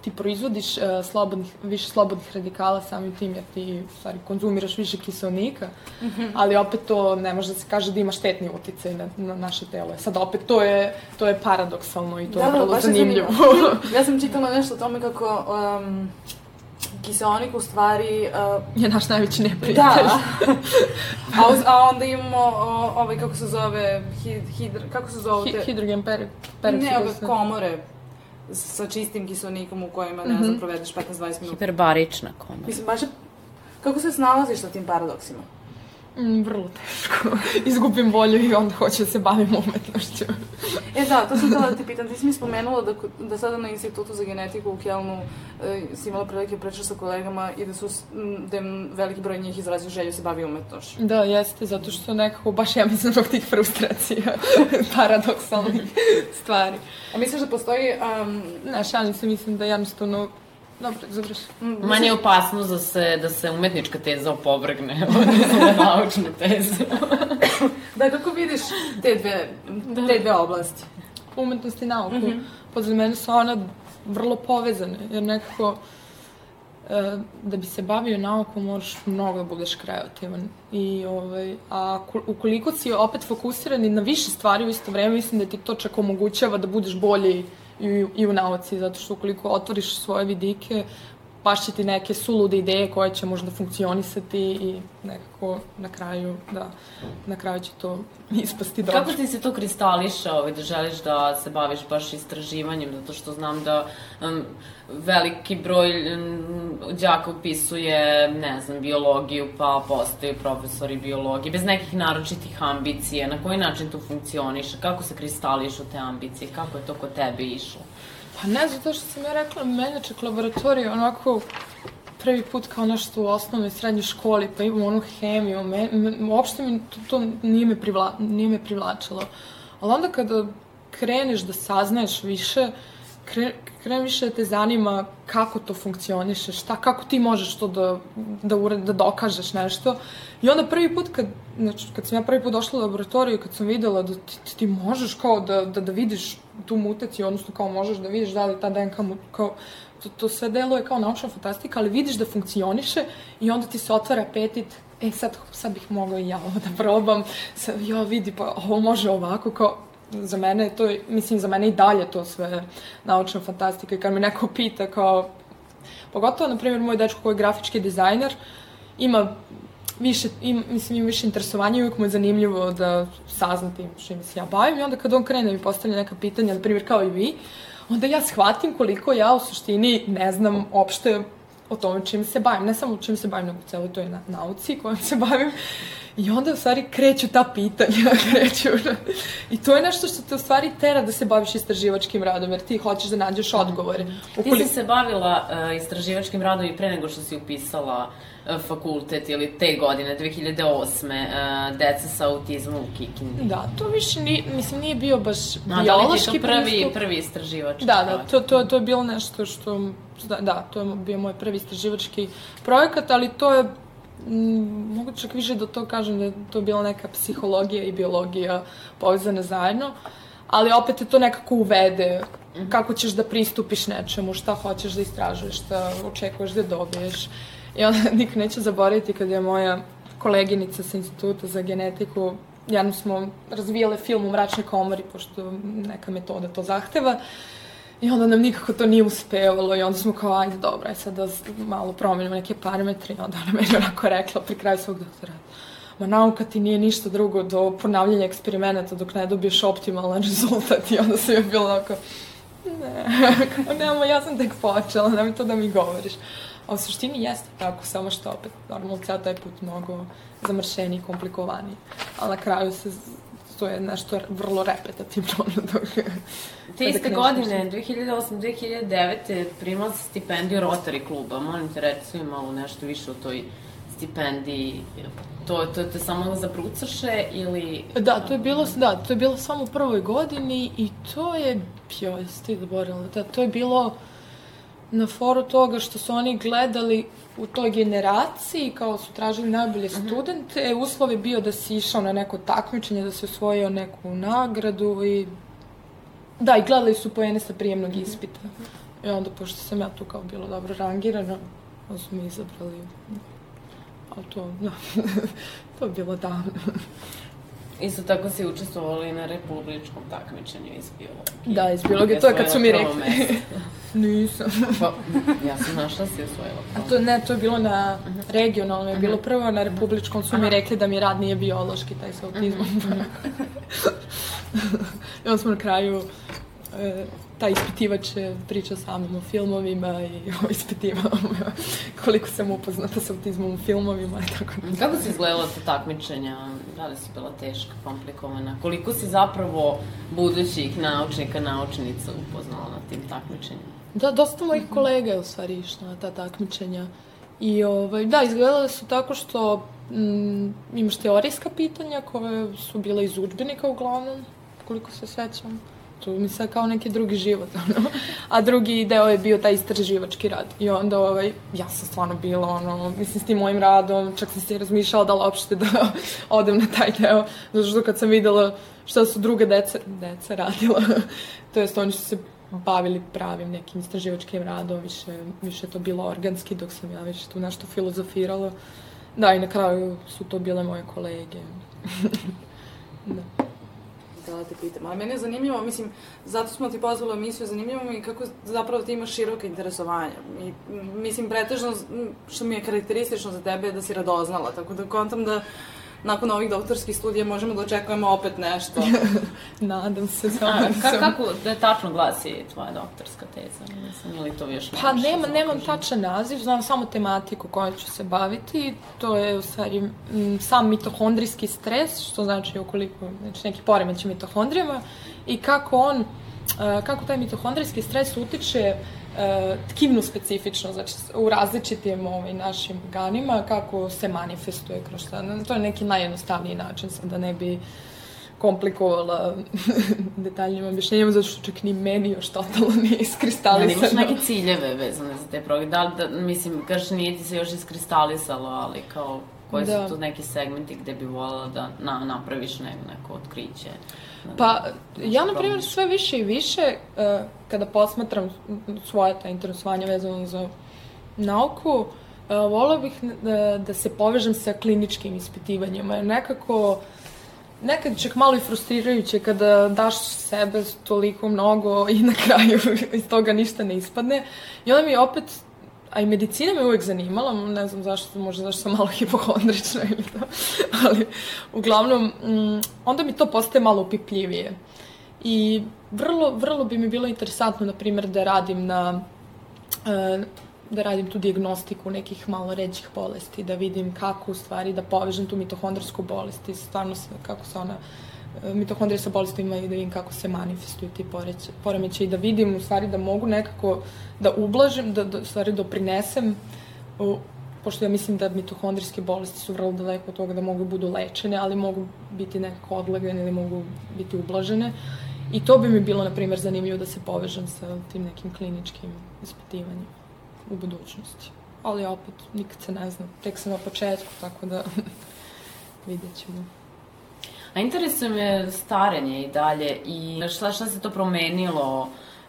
Speaker 1: ti proizvodiš uh, slobodnih, više slobodnih radikala samim tim jer ti u stvari konzumiraš više kiselnika, mm -hmm. ali opet to ne može da se kaže da ima štetni uticaj na, na naše telo. Sad opet to je, to je paradoksalno i to da, je vrlo zanimljivo.
Speaker 2: ja sam čitala nešto o tome kako um, kiseonik u stvari...
Speaker 1: Uh, je naš najveći neprijatelj.
Speaker 2: Da. a, uz, a onda imamo o, ovaj, kako se zove, hid, hidr, kako se zove? Hi,
Speaker 1: hidrogen per,
Speaker 2: Ne, ove komore sa čistim kiselnikom u kojima, ne mm -hmm. znam, provedeš 15-20 minuta.
Speaker 3: Hiperbarična komora.
Speaker 2: Mislim, baš je, kako se snalaziš sa tim paradoksima?
Speaker 1: Mm, vrlo teško. Izgubim volju i onda hoću da se bavim umetnošću.
Speaker 2: e da, to sam htjela da ti pitam. Ti si mi spomenula da, da sada na Institutu za genetiku u Kelnu e, si imala prilike pričati sa kolegama i da su da je veliki broj njih izrazio želju da se bavi umetnošću.
Speaker 1: Da, jeste, zato što nekako baš ja mislim zbog tih frustracija, paradoksalnih stvari.
Speaker 2: A misliš da postoji... Um...
Speaker 1: Ne, šalim se, mislim da jednostavno Dobro, završi.
Speaker 3: Mm, Manje je opasno da se, da se umetnička teza opovrgne, odnosno da naučnu tezu.
Speaker 2: da, kako vidiš te dve, da. te dve oblasti?
Speaker 1: Umetnost i nauku. Mm -hmm. Pa za mene su one vrlo povezane, jer nekako e, da bi se bavio naukom moraš mnogo da budeš kreativan. I, ovaj, a ukoliko si opet fokusiran na više stvari u isto vreme, mislim da ti to čak omogućava da budeš bolji i, i u nauci, zato što ukoliko otvoriš svoje vidike, baš će ti neke sulude ideje koje će možda funkcionisati i nekako na kraju, da, na kraju će to ispasti dobro.
Speaker 3: Kako ti se to kristališa, ovaj, da želiš da se baviš baš istraživanjem, zato što znam da um, veliki broj um, đaka upisuje, ne znam, biologiju, pa postaju profesori biologije, bez nekih naročitih ambicije, na koji način to funkcioniše, kako se kristališu te ambicije, kako je to kod tebe išlo?
Speaker 1: Pa ne, zato što sam ja rekla, mene čak laboratorija onako prvi put kao nešto u osnovnoj srednjoj školi, pa imam onu hemiju, me, me, uopšte mi to, to nije, me privla, nije me privlačilo. Ali onda kada kreneš da saznaješ više, kre, krene više da te zanima kako to funkcioniše, šta, kako ti možeš to da, da, ured, da dokažeš nešto. I onda prvi put kad, znači, kad sam ja prvi put došla u laboratoriju, kad sam videla da ti, ti možeš kao da, da, da vidiš tu mutaciju, odnosno kao možeš da vidiš da li ta DNK kao to, to sve deluje kao naučna fantastika, ali vidiš da funkcioniše i onda ti se otvara apetit e sad, sad bih mogla i ja ovo da probam, sad, jo vidi, pa ovo može ovako, kao, za mene to, mislim, za mene i dalje to sve naučna fantastika i kad me neko pita kao, pogotovo, na primjer, moj dečko koji je grafički dizajner, ima više, im, mislim, ima više interesovanja i uvijek mu je zanimljivo da saznati što se ja bavim i onda kad on krene da mi postavlja neka pitanja, na primjer kao i vi, onda ja shvatim koliko ja u suštini ne znam opšte o tome čim se bavim, ne samo čim se bavim, nego u celoj toj na, nauci kojom se bavim. I onda u stvari kreću ta pitanja, kreću. I to je nešto što te u stvari tera da se baviš istraživačkim radom, jer ti hoćeš da nađeš odgovore.
Speaker 3: Ukoliko... Ti si se bavila uh, istraživačkim radom i pre nego što si upisala uh, fakultet ili te godine, 2008. Uh, deca sa autizmom u Kikindi.
Speaker 1: Da, to više nije, mislim, nije bio baš
Speaker 3: A,
Speaker 1: biološki
Speaker 3: da ti to prvi, prvi istraživački
Speaker 1: Da, da, to, to, to je bilo nešto što, da, da, to je bio moj prvi istraživački projekat, ali to je mogu čak više da to kažem da je to bila neka psihologija i biologija povezane zajedno, ali opet je to nekako uvede mhm. kako ćeš da pristupiš nečemu, šta hoćeš da istražuješ, šta očekuješ da dobiješ. I onda nikad neću zaboraviti kad je moja koleginica sa instituta za genetiku jednom smo razvijale film u mračnoj komori, pošto neka metoda to zahteva. I onda nam nikako to nije uspevalo i onda smo kao, ajde, dobro, aj sad da malo promenimo neke parametre i onda ona meni onako rekla pri kraju svog doktorata. Ma nauka ti nije ništa drugo do ponavljanja eksperimenata dok ne dobiješ optimalan rezultat i onda sam je bilo onako, ne, kao nemamo, ja sam tek počela, mi to da mi govoriš. A u suštini jeste tako, samo što opet, normalno, ceo taj put mnogo zamršeniji komplikovaniji. Ali na kraju se to je nešto vrlo repetitivno. Dok,
Speaker 3: Te iste godine, 2008-2009. primala si stipendiju Rotary kluba. Molim te, reci malo nešto više o toj stipendiji. To, to, to je samo za brucaše ili...
Speaker 1: Da, to je bilo, da, to je bilo samo u prvoj godini i to je, joj, ste zaboravila, da, to je bilo na foru toga što su oni gledali u toj generaciji, kao su tražili najbolje mhm. studente, uh -huh. uslov je bio da si išao na neko takmičenje, da si osvojio neku nagradu i da, i gledali su pojene sa prijemnog mhm. ispita. I onda, pošto sam ja tu kao bilo dobro rangirana, onda su mi izabrali. Ali to, da, to je bilo davno.
Speaker 3: Isto tako si učestvovali na republičkom takmičenju iz biologije.
Speaker 1: Da, iz biologije, to je kad su mi rekli. Nisam.
Speaker 3: pa, ja sam našla si osvojila.
Speaker 1: A to ne, to je bilo na regionalnom, je bilo prvo na republičkom, su mi rekli da mi rad nije biološki, taj sa autizmom. I onda smo na kraju e, taj ispitivač priča sa mnom o filmovima i ispitivao koliko sam upoznata sa autizmom u filmovima i tako
Speaker 3: da. Kako se izgledala ta takmičenja? Da li su bila teška, komplikovana? Koliko si zapravo budućih naučnika, naučnica upoznala na tim takmičenjima?
Speaker 1: Da, dosta mojih kolega je u stvari išlo na ta takmičenja. I ovaj, da, izgledale su tako što mm, imaš teorijska pitanja koje su bile iz učbenika uglavnom, koliko se sećam to mi sad kao neki drugi život, ono. A drugi deo je bio taj istraživački rad. I onda, ovaj, ja sam stvarno bila, ono, mislim, s tim mojim radom, čak sam se razmišljala da li uopšte da odem na taj deo, zato što kad sam videla šta su druge dece, dece radila, to jest oni su se bavili pravim nekim istraživačkim radom, više, više to bilo organski, dok sam ja više tu nešto filozofirala. Da, i na kraju su to bile moje kolege.
Speaker 2: da htela da te pitam. Ali mene je zanimljivo, mislim, zato smo ti pozvali emisiju, zanimljivo mi kako zapravo ti imaš široke interesovanja. I, mislim, pretežno, što mi je karakteristično za tebe je da si radoznala, tako da kontam da nakon ovih doktorskih studija možemo da očekujemo opet nešto.
Speaker 1: Nadam se.
Speaker 3: A, ka, kako da tačno glasi tvoja doktorska teza? Mislim, ili to još
Speaker 1: Pa nema, nemam tačan naziv, znam samo tematiku kojom ću se baviti. To je u stvari m, sam mitohondrijski stres, što znači okoliko, znači neki poremeć mitohondrijama i kako on, kako taj mitohondrijski stres utiče tkivnu specifično, znači u različitim ovaj, našim organima, kako se manifestuje kroz šta. To je neki najjednostavniji način, sad da ne bi komplikovala detaljnim objašnjenjima, zato što čak ni meni još totalno nije iskristalisano.
Speaker 3: Ja, imaš neke ciljeve vezane za te programe? Da, da, mislim, kažeš nije ti se još iskristalisalo, ali kao koji da. su tu neki segmenti gde bi volala da na, napraviš ne, neko otkriće?
Speaker 1: Pa, ja, na primjer, sve više i više, uh, kada posmatram svoje ta interesovanja vezano za nauku, uh, volila bih da, da se povežem sa kliničkim ispitivanjima, nekako nekad čak malo i frustrirajuće kada daš sebe toliko mnogo i na kraju iz toga ništa ne ispadne. I onda mi opet a i medicina me uvek zanimala, ne znam zašto, možda zašto sam malo hipohondrična ili to, ali uglavnom, mm, onda mi to postaje malo upipljivije. I vrlo, vrlo bi mi bilo interesantno, na primjer, da radim na, e, da radim tu diagnostiku nekih malo ređih bolesti, da vidim kako u stvari da povežem tu mitohondrijsku bolest i stvarno kako se ona mitohondrije sa bolestima i da vidim kako se manifestuju ti poremeće i da vidim u stvari da mogu nekako da ublažim, da, da u stvari doprinesem u, pošto ja mislim da mitohondrijske bolesti su vrlo daleko od toga da mogu budu lečene, ali mogu biti nekako odlagane ili mogu biti ublažene. I to bi mi bilo, na primjer, zanimljivo da se povežem sa tim nekim kliničkim ispitivanjima u budućnosti. Ali opet, nikad se ne zna, tek sam na početku, tako da vidjet ćemo.
Speaker 3: A interesuje me starenje i dalje i šta, šta se to promenilo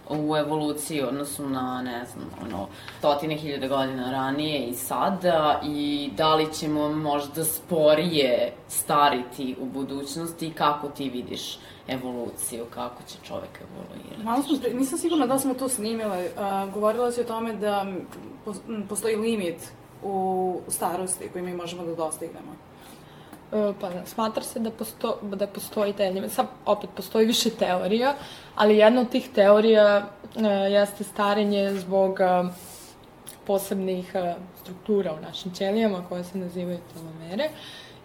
Speaker 3: u evoluciji odnosu na, ne znam, ono, stotine hiljade godina ranije i sada i da li ćemo možda sporije stariti u budućnosti i kako ti vidiš evoluciju, kako će čovek evoluirati?
Speaker 2: Malo smo, nisam sigurna da smo to snimile. Uh, govorila si o tome da postoji limit u starosti koji mi možemo da dostignemo.
Speaker 1: E, pa da, smatra se da, posto, da postoji taj element. Sad, opet, postoji više teorija, ali jedna od tih teorija uh, jeste starenje zbog uh, posebnih uh, struktura u našim ćelijama koje se nazivaju telomere.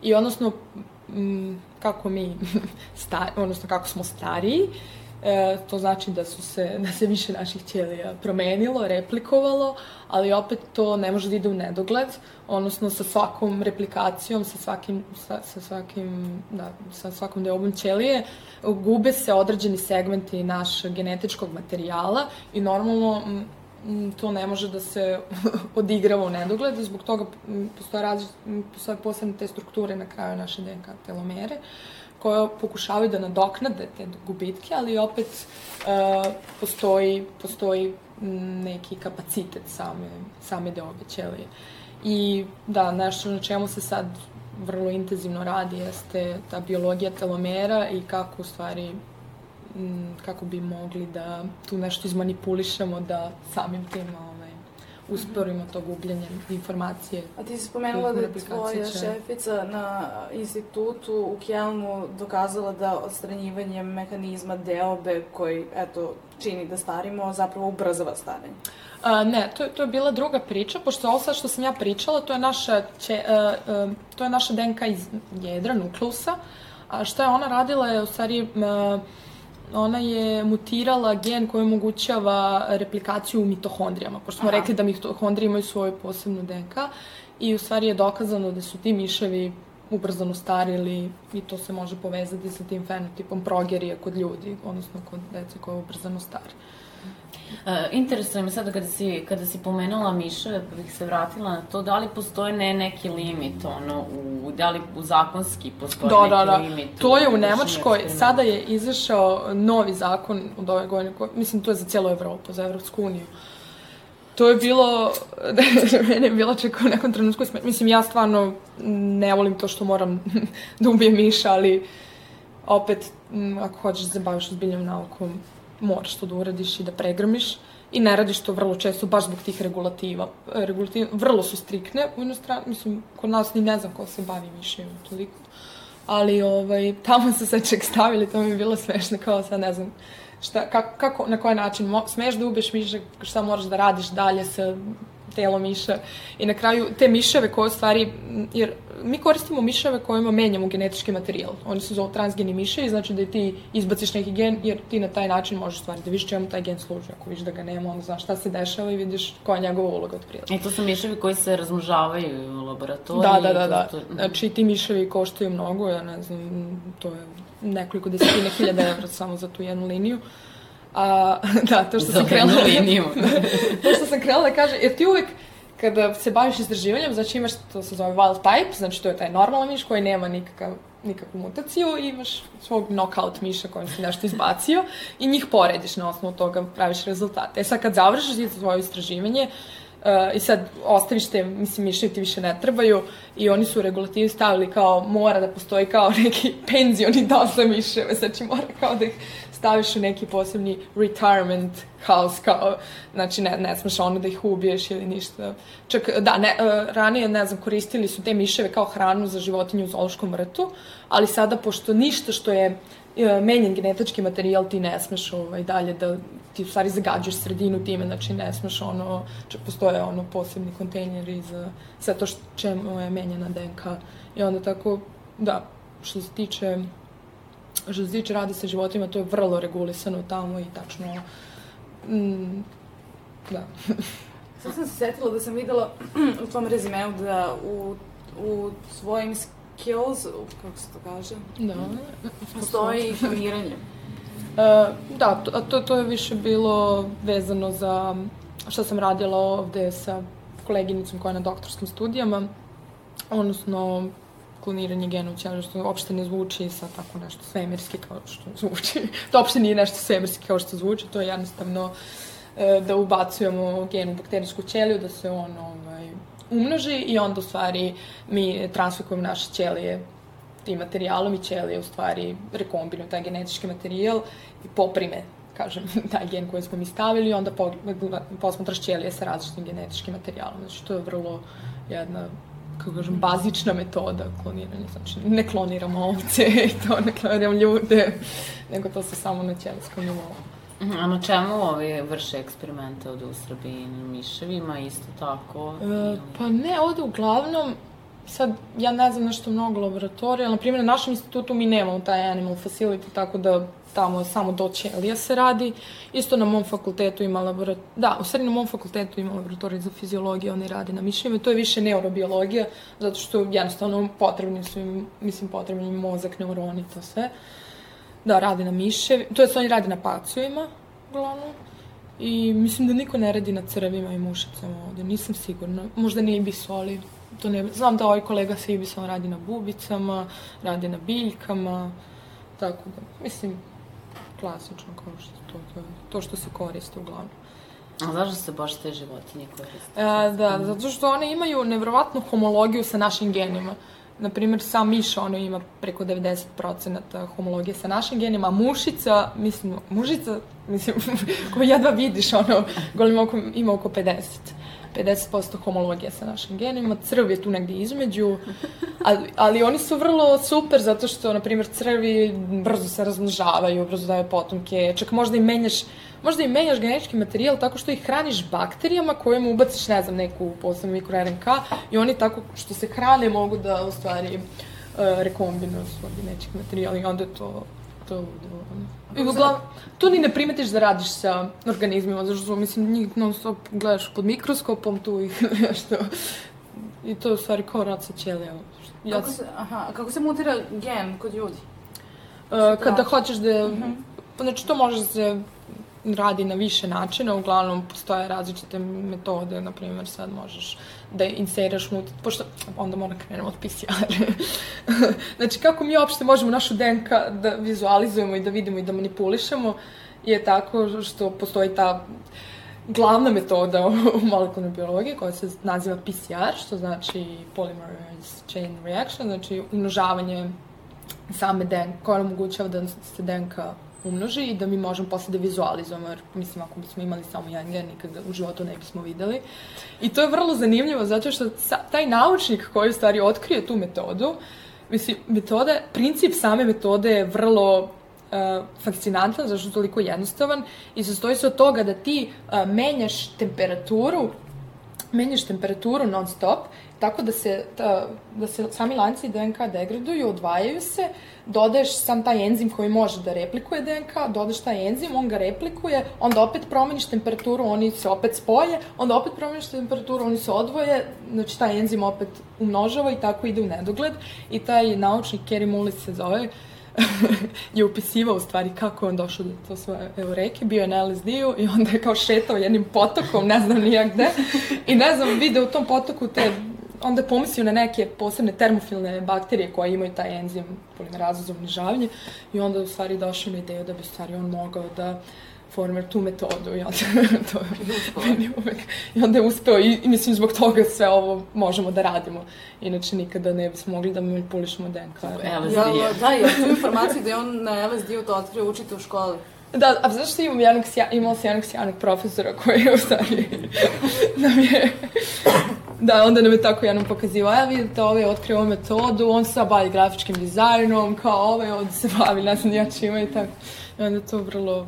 Speaker 1: I odnosno, m, kako mi, star, odnosno kako smo stariji, E, to znači da su se, da se više naših ćelija promenilo, replikovalo, ali opet to ne može da ide u nedogled, odnosno sa svakom replikacijom, sa svakim, sa, sa svakim, da, sa svakom deobom ćelije, gube se određeni segmenti našeg genetičkog materijala i normalno to ne može da se odigrava u nedogled zbog toga postoje, različ, postoje posebne te strukture na kraju naše DNK telomere. Koje pokušavaju da nadoknade te gubitke, ali opet uh, postoji, postoji neki kapacitet same, same deobe ćelije. I da, nešto na čemu se sad vrlo intenzivno radi jeste ta biologija telomera i kako u stvari m, kako bi mogli da tu nešto izmanipulišemo da samim tim usporimo to gubljenje informacije.
Speaker 2: A ti si spomenula da je tvoja će... šefica na institutu u Kjelnu dokazala da odstranjivanjem mehanizma deobe koji, eto, čini da starimo, zapravo ubrzava starenje.
Speaker 1: A, ne, to, to je bila druga priča, pošto ovo sad što sam ja pričala, to je naša, će, a, a, to je naša DNK iz jedra, nukleusa, a šta je ona radila je u stvari... A, ona je mutirala gen koji omogućava replikaciju u mitohondrijama, pošto smo Aha. rekli da mitohondrije imaju svoju posebnu DNK i u stvari je dokazano da su ti miševi ubrzano starili i to se može povezati sa tim fenotipom progerije kod ljudi, odnosno kod dece koje ubrzano stari.
Speaker 3: Uh, interesuje me sada kada si, kada si pomenula miševe, pa bih se vratila na to, da li postoje ne neki limit, ono, u, da li u zakonski postoji da, neki da, da. limit?
Speaker 1: To je u Nemačkoj, sada je izašao novi zakon od ove godine, ko, mislim, to je za cijelu Evropu, za Evropsku uniju. To je bilo, mene je bilo čekao u nekom trenutku, mislim, ja stvarno ne volim to što moram da ubijem miša, ali opet, ako hoćeš da se baviš ozbiljnom naukom, moraš to da uradiš i da pregrmiš i ne radiš to vrlo često baš zbog tih regulativa. Regulative vrlo su strikne u inostranu, mislim, kod nas ni ne znam ko se bavi više toliko. Ali ovaj, tamo se sve ček stavili, to mi je bilo smešno, kao sad ne znam šta, kako, kako na koji način smeš da ubeš miša, šta moraš da radiš dalje sa telo miša i na kraju te miševe koje u stvari, jer mi koristimo miševe kojima menjamo genetički materijal. Oni su zovu transgeni miševi, znači da ti izbaciš neki gen, jer ti na taj način možeš stvari da vidiš čemu taj gen služi. Ako vidiš da ga nema, onda znaš šta se dešava i vidiš koja je njegova uloga od prilike.
Speaker 3: I to su miševi koji se razmnožavaju u laboratoriji?
Speaker 1: Da, da, da. da. Znači ti miševi koštaju mnogo, ja ne znam, to je nekoliko desetina hiljada evra samo za tu jednu liniju. A, da, to što sam krenula... liniju. to što sam krenula da kaže, jer ti uvek, kada se baviš istraživanjem, znači imaš, to se zove wild type, znači to je taj normalan miš koji nema nikakav, nikakvu mutaciju i imaš svog knockout miša kojim si nešto izbacio i njih porediš na osnovu toga praviš rezultate. E sad kad završiš ti svoje istraživanje, Uh, I sad ostaviš te, mislim, miševi ti više ne trebaju i oni su u regulativi stavili kao mora da postoji kao neki penzioni doza miševe, znači mora kao da ih staviš u neki posebni retirement house, kao, znači ne, ne smeš ono da ih ubiješ ili ništa. Čak, da, ne, uh, ranije, ne znam, koristili su te miševe kao hranu za životinju u zoološkom vrtu, ali sada, pošto ništa što je uh, menjen genetički materijal, ti ne smeš ovaj, dalje da ti u stvari zagađuješ sredinu time, znači ne smeš ono, čak postoje ono posebni kontejneri za sve to što čemu je menjena DNK. I onda tako, da, što se tiče što se tiče radi sa životima, to je vrlo regulisano tamo i tačno, mm, da.
Speaker 2: Sad sam se setila da sam videla u tvom rezimeu da u, u svojim skills, kako se to kaže?
Speaker 1: Da.
Speaker 2: Postoji kloniranje.
Speaker 1: Uh, da, to, to, to je više bilo vezano za šta sam radila ovde sa koleginicom koja je na doktorskim studijama, odnosno kloniranje gena u što uopšte ne zvuči sa tako nešto svemirski kao što zvuči. to uopšte nije nešto svemirski kao što zvuči, to je jednostavno e, da ubacujemo gen u bakterijsku ćeliju, da se on ovaj, umnoži i onda u stvari mi transfikujemo naše ćelije tim materijalom i ćelije u stvari rekombinuju taj genetički materijal i poprime kažem, taj gen koji smo mi stavili onda posmatraš ćelije sa različitim genetičkim materijalom. Znači, to je vrlo jedna kako kažem, bazična metoda kloniranja. Znači, ne kloniramo ovce i to, ne kloniramo ljude, nego to se samo na ćelijskom nivou.
Speaker 3: Mhm, a na čemu ovi vrše eksperimente ovde u Srbiji? Na miševima isto tako?
Speaker 1: E, pa ne, ovde uglavnom, sad, ja ne znam nešto mnogo laboratorija, na primjer, na našem institutu mi nemamo taj animal facility, tako da tamo samo do ćelija se radi. Isto na mom fakultetu ima laboratorij, da, u stvari na mom fakultetu ima laboratorij za fiziologiju, oni radi na mišljima, to je više neurobiologija, zato što jednostavno potrebni su im, mislim, potrebni im mozak, neuroni, to sve. Da, radi na miševi, to je oni radi na pacujima, uglavnom. I mislim da niko ne radi na crvima i mušicama ovde, nisam sigurna. Možda ne ibisu, ali to ne... Znam da ovaj kolega sa ibisom radi na bubicama, radi na biljkama, tako da, mislim, klasično kao što to, to, to što se koriste uglavnom.
Speaker 3: A zašto se baš te životinje koriste?
Speaker 1: E, da, zato što one imaju nevrovatnu homologiju sa našim genima. Naprimer, sam miš, ono ima preko 90% homologije sa našim genima, a mušica, mislim, mušica, mislim, ko jedva vidiš, ono, golim oko, ima oko 50. 50% homologija sa našim genima, crv je tu negde između, ali, ali oni su vrlo super zato što, na primjer, crvi brzo se razmnožavaju, brzo daju potomke, čak možda i menjaš, možda i menjaš genetički materijal tako što ih hraniš bakterijama kojima ubaciš, ne znam, neku posebnu mikro RNK i oni tako što se hrane mogu da, u stvari, uh, rekombinuju svoj genetički materijal i onda to to ludo. I uglavnom, tu ni ne primetiš da radiš sa organizmima, zato što, mislim, njih non stop gledaš pod mikroskopom, tu ih nešto... I to je u stvari kao rad sa ćelijama.
Speaker 2: Ja, kako se, aha, kako se mutira gen kod ljudi?
Speaker 1: Uh, kada hoćeš da... Uh mhm. -huh. Znači, to može da se radi na više načina, uglavnom postoje različite metode, na primjer sad možeš da inseriraš unutra, pošto onda mora krenemo od PCR. znači kako mi uopšte možemo našu DNK da vizualizujemo i da vidimo i da manipulišemo je tako što postoji ta glavna metoda u molekularnoj biologiji koja se naziva PCR, što znači polymerase chain reaction, znači umnožavanje same DNK, koja omogućava da se DNK umnoži i da mi možemo posle da vizualizujemo, jer mislim ako bismo imali samo jedan gen, nikada u životu ne bismo videli. I to je vrlo zanimljivo zato što sa, taj naučnik koji u stvari otkrije tu metodu, mislim, metode, princip same metode je vrlo uh, fascinantan, zašto je toliko jednostavan i sastoji se od toga da ti uh, menjaš temperaturu menjaš temperaturu non stop, tako da se, ta, da se sami lanci DNK degraduju, odvajaju se, dodaješ sam taj enzim koji može da replikuje DNK, dodaješ taj enzim, on ga replikuje, onda opet promeniš temperaturu, oni se opet spoje, onda opet promeniš temperaturu, oni se odvoje, znači taj enzim opet umnožava i tako ide u nedogled. I taj naučnik Kerry Mullis se zove, je upisivao u stvari kako je on došao do to svoje eureke, bio je na LSD-u i onda je kao šetao jednim potokom, ne znam nijak gde, i ne znam, video u tom potoku te onda je pomislio na neke posebne termofilne bakterije koje imaju taj enzim polimerazu za umnižavanje i onda u stvari došao na ideju da bi u stvari on mogao da formira tu metodu i onda, to, meni uvek, i onda je uspeo i, i mislim zbog toga sve ovo možemo da radimo. Inače nikada ne bismo mogli da manipulišemo DNK.
Speaker 2: LSD. Ja, da, ja tu informaciju da je on na LSD-u to otkrio učite u školi.
Speaker 1: Da, a znaš što imam jednog, imala sam jednog sjajnog profesora koji je u stvari nam je Da, onda nam je tako jednom pokazivao, ja vidite, ovaj je otkrio ovu metodu, on se bavi grafičkim dizajnom, kao ovaj ovde se bavi, ne znam ja čima i tako. I onda je to vrlo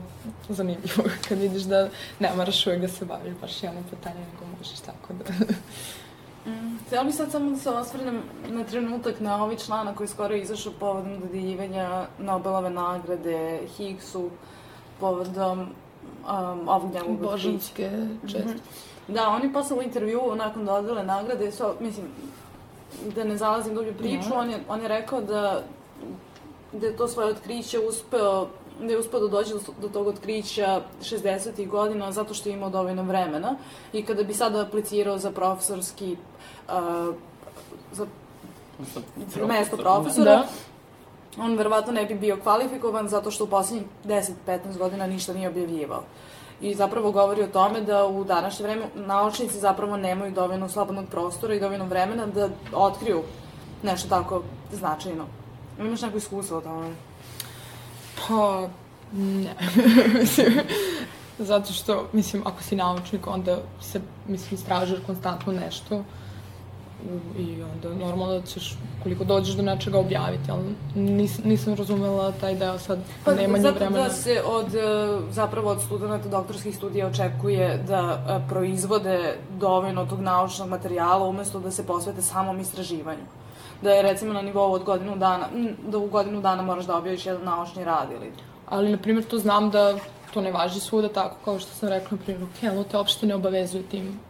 Speaker 1: zanimljivo kad vidiš da ne moraš uvijek da se baviš baš jednom pitanje, nego možeš tako da...
Speaker 2: Mm, htjela bih sad samo da se osvrnem na trenutak na ovaj članak koji skoro izašao povodom dodeljivanja Nobelove nagrade Higgsu povodom um, ovog njegovog
Speaker 1: Božanske četvrti. Mm -hmm.
Speaker 2: Da, oni posle u intervju, nakon dodele nagrade, so, mislim, da ne zalazim dublju priču, on, je, on je rekao da, da je to svoje otkriće uspeo da je uspeo da dođe do, do tog otkrića 60. godina zato što je imao dovoljno vremena i kada bi sada aplicirao za profesorski uh, za Profesor. mesto profesora, da. On verovatno ne bi bio kvalifikovan zato što u poslednjih 10-15 godina ništa nije objavljivao i zapravo govori o tome da u današnje vreme naučnici zapravo nemaju dovoljno slobodnog prostora i dovoljno vremena da otkriju nešto tako značajno. Imaš neko iskustvo o tome?
Speaker 1: Pa, ne. Zato što, mislim, ako si naučnik, onda se, mislim, istražuješ konstantno nešto i onda normalno da ćeš koliko dođeš do nečega objaviti, ali nis, nisam razumela taj deo sad pa, nemanje vremena.
Speaker 2: Pa da se od, e, zapravo od studenta doktorskih studija očekuje da e, proizvode dovoljno tog naučnog materijala umesto da se posvete samom istraživanju. Da je recimo na nivou od godinu dana, da u godinu dana moraš da objaviš jedan naučni rad ili...
Speaker 1: Ali, na primjer, to znam da to ne važi svuda tako, kao što sam rekla, na primjer, u Kelu te uopšte ne obavezuju tim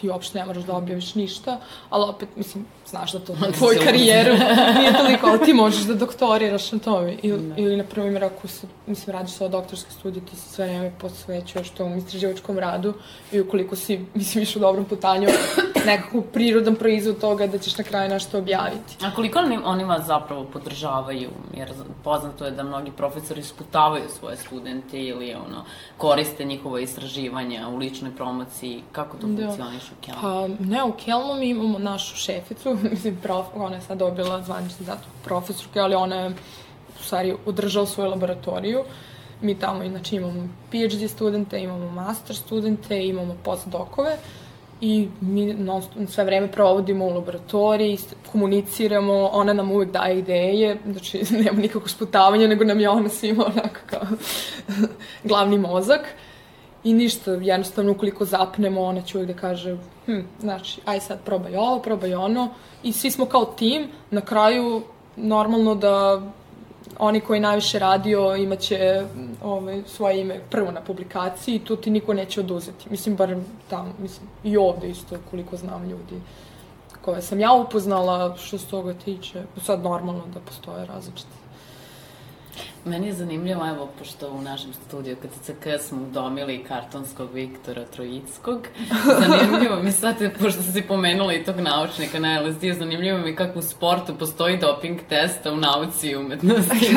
Speaker 1: ti uopšte ne moraš da objaviš ništa, ali opet, mislim, znaš da to na tvoju karijeru nije toliko, ali ti možeš da doktoriraš na tome. Ili, da. ili na primjer, ako se, mislim, radiš svoje doktorske studije, ti se sve vreme posvećuješ tom istraživačkom radu i ukoliko si, mislim, više u dobrom putanju, nekako prirodan proizvod toga da ćeš na kraju nešto objaviti.
Speaker 3: A koliko oni, oni vas zapravo podržavaju? Jer poznato je da mnogi profesori isputavaju svoje studente ili ono, koriste njihova istraživanja u ličnoj promociji. Kako to da. funkcioniš u Kelmu?
Speaker 1: Pa, ne, u Kelmu mi imamo našu šeficu, mislim, prof, ona je sad dobila zvanični zato profesorke, ali ona je u stvari održala svoju laboratoriju. Mi tamo, znači, imamo PhD studente, imamo master studente, imamo postdokove i mi non, sve vreme provodimo u laboratoriji, komuniciramo, ona nam uvek daje ideje, znači nema nikako sputavanja, nego nam je ona svima onako kao glavni mozak. I ništa, jednostavno ukoliko zapnemo, ona će uvek da kaže, hm, znači, aj sad probaj ovo, probaj ono. I svi smo kao tim, na kraju normalno da oni koji najviše radio imaće ovaj, svoje ime prvo na publikaciji i tu ti niko neće oduzeti. Mislim, bar tamo, mislim, i ovde isto koliko znam ljudi koje sam ja upoznala što se toga tiče. Sad normalno da postoje različite
Speaker 3: Meni je zanimljivo, evo, pošto u našem studiju KTCK smo udomili kartonskog Viktora Trojickog, zanimljivo mi sad, pošto si pomenula i tog naučnika na LSD, zanimljivo mi kako u sportu postoji doping testa u nauci i umetnosti.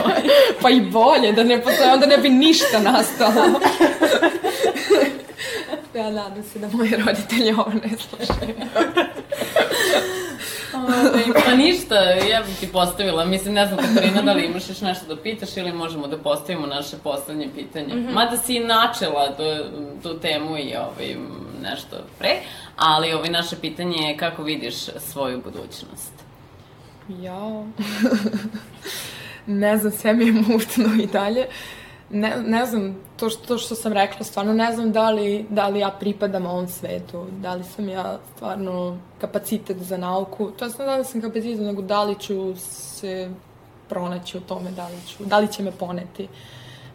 Speaker 1: pa i bolje, da ne postoji, onda ne bi ništa nastalo. ja nadam se da moji roditelji ovo ne slušaju.
Speaker 3: Ove, pa ništa, ja bih ti postavila, mislim, ne znam Katarina da li imaš još nešto da pitaš ili možemo da postavimo naše poslednje pitanje. Mm -hmm. Mada si načela tu, tu temu i ovaj, nešto pre, ali ovaj, naše pitanje je kako vidiš svoju budućnost?
Speaker 1: Ja, ne znam, sve mi je mutno i dalje. Ne, ne znam, to što, to što sam rekla, stvarno ne znam da li, da li ja pripadam ovom svetu, da li sam ja stvarno kapacitet za nauku, to je da li sam kapacitet, nego da li ću se pronaći u tome, da li, ću, da li će me poneti.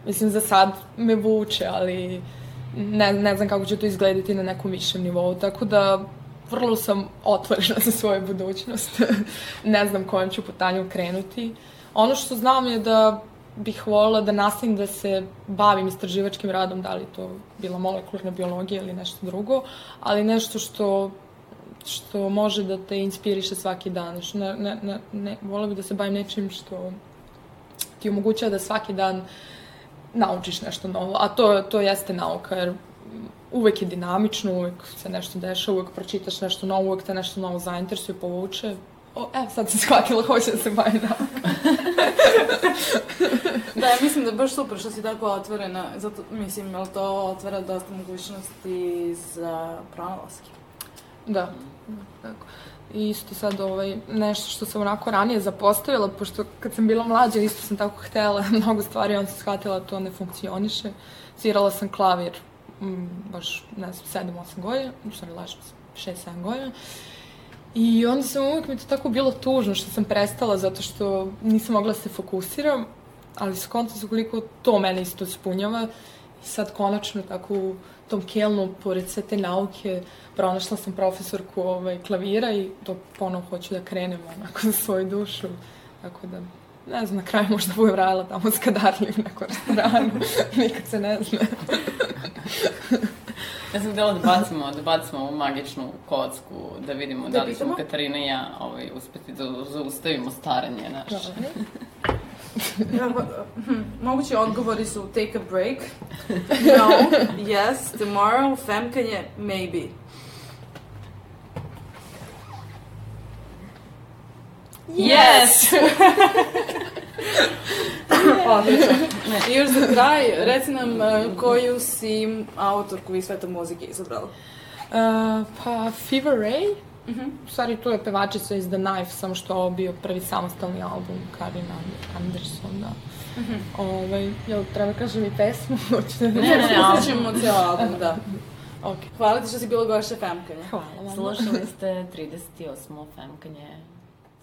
Speaker 1: Mislim, za sad me vuče, ali ne, ne znam kako će to izgledati na nekom višem nivou, tako da vrlo sam otvorena za svoju budućnost. ne znam kojom ću putanju krenuti. Ono što znam je da bih volila da nastavim da se bavim istraživačkim radom, da li to bila molekularna biologija ili nešto drugo, ali nešto što što može da te inspiriše svaki dan. Što ne, ne, ne, ne, volila bih da se bavim nečim što ti omogućava da svaki dan naučiš nešto novo, a to, to jeste nauka, jer uvek je dinamično, uvek se nešto dešava, uvek pročitaš nešto novo, uvek te nešto novo zainteresuje, povuče, O, evo, sad sam shvatila, hoće da se bavi naukom.
Speaker 2: da, mislim da je baš super što si tako otvorena, zato, mislim, jel to otvara dosta mogućnosti za pronalaske?
Speaker 1: Da, tako. I isto sad ovaj, nešto što sam onako ranije zapostavila, pošto kad sam bila mlađa isto sam tako htela mnogo stvari, on se shvatila to ne funkcioniše. Svirala sam klavir m, baš, ne znam, 7-8 godina, što ne lažem, 6-7 godina. I onda sam uvijek mi to tako bilo tužno što sam prestala zato što nisam mogla da se fokusiram, ali skonto su koliko to mene isto ispunjava. I sad konačno tako u tom Kelnu, pored sve te nauke, pronašla sam profesorku ovaj, klavira i to ponovo hoću da krenem onako za svoju dušu. Tako da, ne znam, na kraju možda budem radila tamo s kadarljem u nekom restoranu. Nikad se ne zna.
Speaker 3: Ja sam htjela da bacimo, da bacimo ovu magičnu kocku, da vidimo da, da li ćemo Katarina i ja ovaj, uspeti da zaustavimo staranje naše.
Speaker 2: ja, hm, mogući odgovori su take a break, no, yes, tomorrow, femkanje, maybe.
Speaker 3: Yes!
Speaker 2: Odlično. I još za kraj, reci nam uh, koju si autorku i sveta muzike izabrala?
Speaker 1: Uh, pa Fever Ray, Uh mhm. -huh. U stvari, tu je pevačica iz The Knife, samo što ovo bio prvi samostalni album Karin Anderson, da. Uh mhm. -huh. Ove, ovaj, jel treba da kažem i pesmu?
Speaker 2: ne, ne, ne, ne, slušamo cijel album, da. Okay. Hvala ti što si bilo gošća Femkanje.
Speaker 3: Hvala vam. Slušali ste 38. Femkanje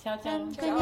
Speaker 4: Chào chào.
Speaker 5: chào.